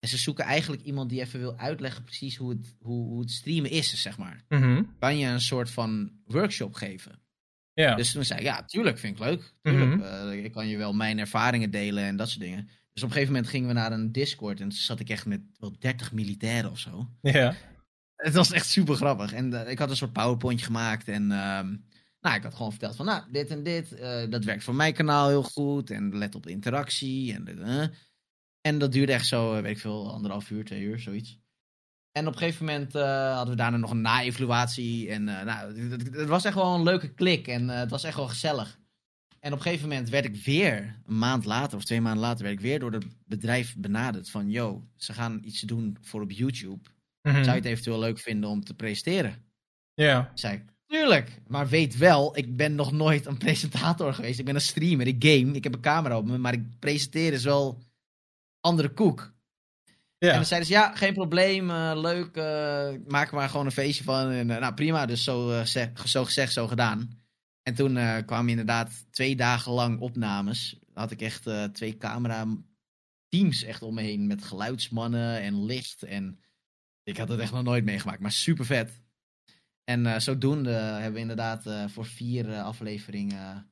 En ze zoeken eigenlijk iemand die even wil uitleggen precies hoe het, hoe, hoe het streamen is, zeg maar. Mhm. Kan je een soort van workshop geven? Ja. Dus toen zei ik, ja, tuurlijk, vind ik leuk. Tuurlijk, Mhm. eh, ik kan je wel mijn ervaringen delen en dat soort dingen. Dus op een gegeven moment gingen we naar een Discord en toen zat ik echt met wel 30 militairen of zo. ja. Het was echt super grappig. En eh, ik had een soort powerpointje gemaakt. En ehm, nou, ik had gewoon verteld van, nou, dit en dit. eh, dat werkt voor mijn kanaal heel goed. En let op interactie. En. En dat duurde echt zo, eh, weet ik veel, anderhalf uur, twee uur, zoiets. En op een gegeven moment eh, hadden we daarna nog een na-evaluatie. En eh, nou, het, was echt wel een leuke klik. En het was echt wel gezellig. En op een gegeven moment werd ik weer, een maand later of twee maanden later, werd ik weer door het bedrijf benaderd. Van, yo, ze gaan iets doen voor op YouTube. Mhm. Zou je het eventueel leuk vinden om te presenteren? Ja. Zei ik, tuurlijk. Maar weet wel, ik ben nog nooit een [LAUGHS] presentator geweest. Ik ben een streamer, ik game, ik heb een camera op me, maar ik presenteer is wel andere koek. En Ja. dan zeiden ze, ja, geen probleem, eh, leuk, eh, maak er maar gewoon een feestje van. En, eh, nou, prima, dus zo, zeg- zo gezegd, zo gedaan. En toen kwamen inderdaad twee dagen lang opnames. Dan had ik echt twee camera teams echt om me heen met geluidsmannen en licht. En ik had het echt nog nooit meegemaakt, maar super vet. En zodoende hebben we inderdaad voor vier afleveringen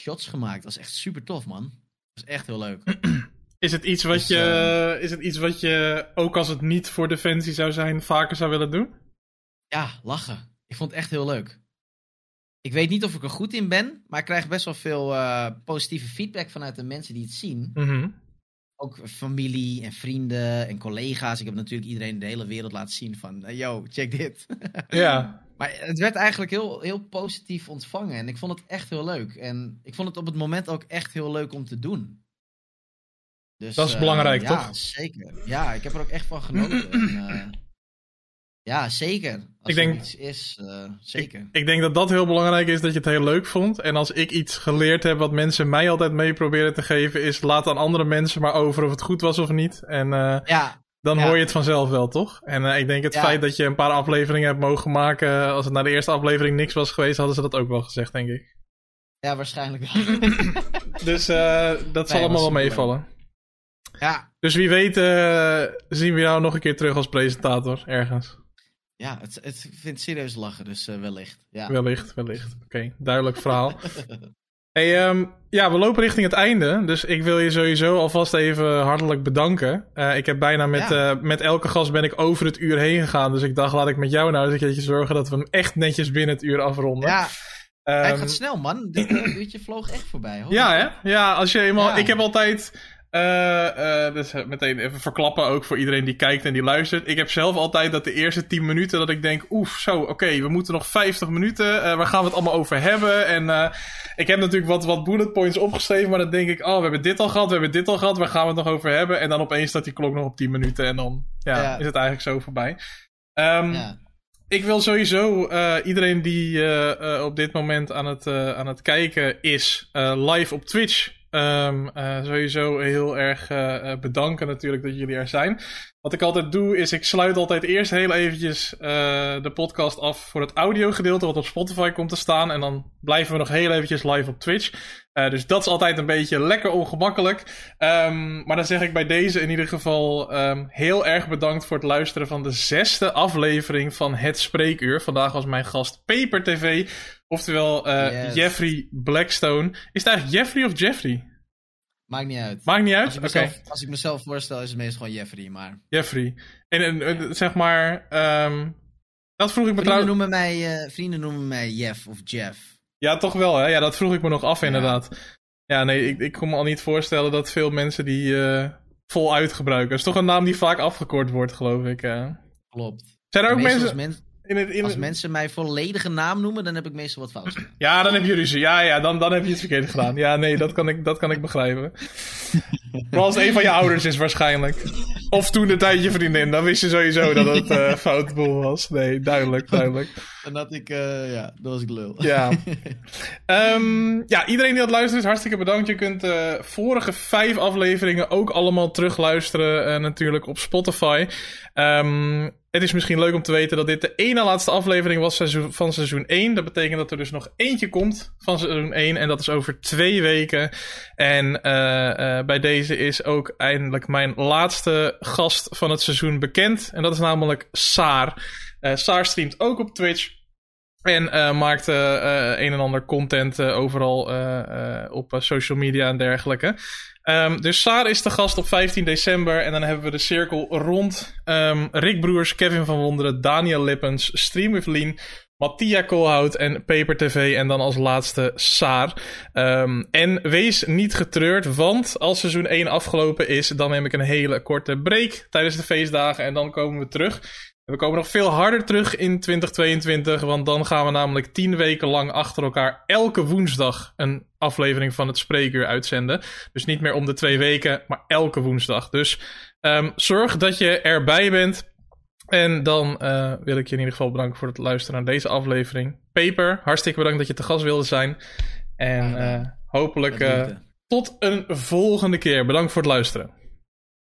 shots gemaakt. Dat was echt super tof, man. Dat was echt heel leuk. [CLEARS THROAT] Is het, iets wat Dus, je, is het iets wat je, ook als het niet voor Defensie zou zijn, vaker zou willen doen? Ja, lachen. Ik vond het echt heel leuk. Ik weet niet of ik er goed in ben, maar ik krijg best wel veel eh, positieve feedback vanuit de mensen die het zien. Mhm. Ook familie en vrienden en collega's. Ik heb natuurlijk iedereen in de hele wereld laten zien van, eh, yo, check dit. [LAUGHS] Ja. Maar het werd eigenlijk heel, heel positief ontvangen en ik vond het echt heel leuk. En ik vond het op het moment ook echt heel leuk om te doen. Dus, Dat is eh, belangrijk, ja, toch? zeker. Ja, ik heb er ook echt van genoten. en, [CLEARS THROAT] eh, ja, zeker. Als Ik denk- iets is, eh, zeker. Ik denk dat dat heel belangrijk is, dat je het heel leuk vond. En als ik iets geleerd heb wat mensen mij altijd mee proberen te geven, is laat aan andere mensen maar over of het goed was of niet. En eh, Ja, dan Ja. hoor je het vanzelf wel, toch? En eh, ik denk het Ja. feit dat je een paar afleveringen hebt mogen maken, als het na de eerste aflevering niks was geweest, hadden ze dat ook wel gezegd, denk ik. ja, waarschijnlijk wel. [LAUGHS] Dus eh, dat zal allemaal wel meevallen. Ja, Dus wie weet eh, zien we jou nog een keer terug als presentator ergens. ja het, het ik vind het serieus lachen, dus eh, wellicht. Ja. Wellicht, wellicht. Oké, duidelijk verhaal. [LAUGHS] Hey, ehm, ja, we lopen richting het einde. Dus ik wil je sowieso alvast even hartelijk bedanken. Uh, ik heb bijna met, Ja. eh, met elke gast ben ik over het uur heen gegaan. Dus ik dacht, laat ik met jou nou eens een keertje zorgen dat we hem echt netjes binnen het uur afronden. Ja, Ehm, hij gaat snel, man. Dit eh, uurtje vloog echt voorbij. Holy Ja, hè? Ja, als je eenmaal. Ja. Ik heb altijd. Eh, eh, dus meteen even verklappen ook voor iedereen die kijkt en die luistert. Ik heb zelf altijd dat de eerste 10 minuten dat ik denk, oef, zo, oké, we moeten nog 50 minuten. eh, waar gaan we het allemaal over hebben? En eh, ik heb natuurlijk wat, wat bullet points opgeschreven, maar dan denk ik, oh, we hebben dit al gehad, we hebben dit al gehad, waar gaan we het nog over hebben? En dan opeens staat die klok nog op 10 minuten en dan ja, Ja. is het eigenlijk zo voorbij. Ehm, Ja. ik wil sowieso eh, iedereen die eh, eh, op dit moment aan het, eh, aan het kijken is, eh, live op Twitch. Ehm, eh, sowieso heel erg eh, eh, bedanken natuurlijk dat jullie er zijn. Wat ik altijd doe is ik sluit altijd eerst heel eventjes de podcast af voor het audiogedeelte wat op Spotify komt te staan. En dan blijven we nog heel eventjes live op Twitch. Dus dat is altijd een beetje lekker ongemakkelijk. Ehm, maar dan zeg ik bij deze in ieder geval ehm, heel erg bedankt voor het luisteren van de zesde aflevering van Het Spreekuur. Vandaag was mijn gast Paper TV, oftewel eh, Yes. Jeffrey Blackstone. Is het eigenlijk Jeffrey of Jeffrey? Maakt niet uit. Maakt niet Als uit? ik, Oké, mezelf, als ik mezelf voorstel, is het meestal gewoon Jeffrey. Maar Jeffrey. En, en, zeg maar, ehm, dat vroeg ik me trouwens... noemen, mij, eh, vrienden noemen mij Jeff of Jeff. Ja, toch wel, hè? Ja, dat vroeg ik me nog af, inderdaad. Ja, nee, ik, ik kon me al niet voorstellen dat veel mensen die eh voluit gebruiken. Dat is toch een naam die vaak afgekort wordt, geloof ik. Klopt. Zijn er ook mensen... Als, men- in het, in als het- mensen mijn volledige naam noemen, dan heb ik meestal wat fout. gedaan. [LAUGHS] Ja, dan heb je ruzie. Ja, ja, dan, dan heb je het verkeerd gedaan. Ja, nee, dat kan ik, dat kan ik begrijpen. Vooral als het een van je ouders is, waarschijnlijk. Of toen een tijdje vriendin, dan wist je sowieso dat het [LAUGHS] eh fout boel was. Nee, duidelijk, duidelijk. En dat ik, eh, ja, dat was ik lul. Ja. [LAUGHS] Ehm, ja, iedereen die luisteren is, hartstikke bedankt. Je kunt de vorige vijf afleveringen ook allemaal terugluisteren. eh, natuurlijk op Spotify. Ehm, het is misschien leuk om te weten dat dit de ene laatste aflevering was van seizoen 1. Dat betekent dat er dus nog eentje komt van seizoen 1. En dat is over twee weken. En eh, eh, bij deze is ook eindelijk mijn laatste gast van het seizoen bekend. En dat is namelijk Saar. Eh Saar streamt ook op Twitch. En maakt eh, eh, een en ander content overal op social media en dergelijke. Ehm, dus Saar is de gast op 15 december. En dan hebben we de cirkel rond ehm, Rick Broers, Kevin van Wonderen, Daniel Lippens, Stream with Lean, Mattia Koolhout en Paper TV. En dan als laatste Saar. Ehm, en wees niet getreurd, want als seizoen 1 afgelopen is, dan neem ik een hele korte break tijdens de feestdagen. En dan komen we terug. We komen nog veel harder terug in 2022, want dan gaan we namelijk 10 weken lang achter elkaar elke woensdag een aflevering van het Spreekuur uitzenden. Dus niet meer om de twee weken, maar elke woensdag. Dus ehm, zorg dat je erbij bent. En dan eh, wil ik je in ieder geval bedanken voor het luisteren naar deze aflevering. Paper, hartstikke bedankt dat je te gast wilde zijn. En eh, hopelijk eh, tot een volgende keer. Bedankt voor het luisteren.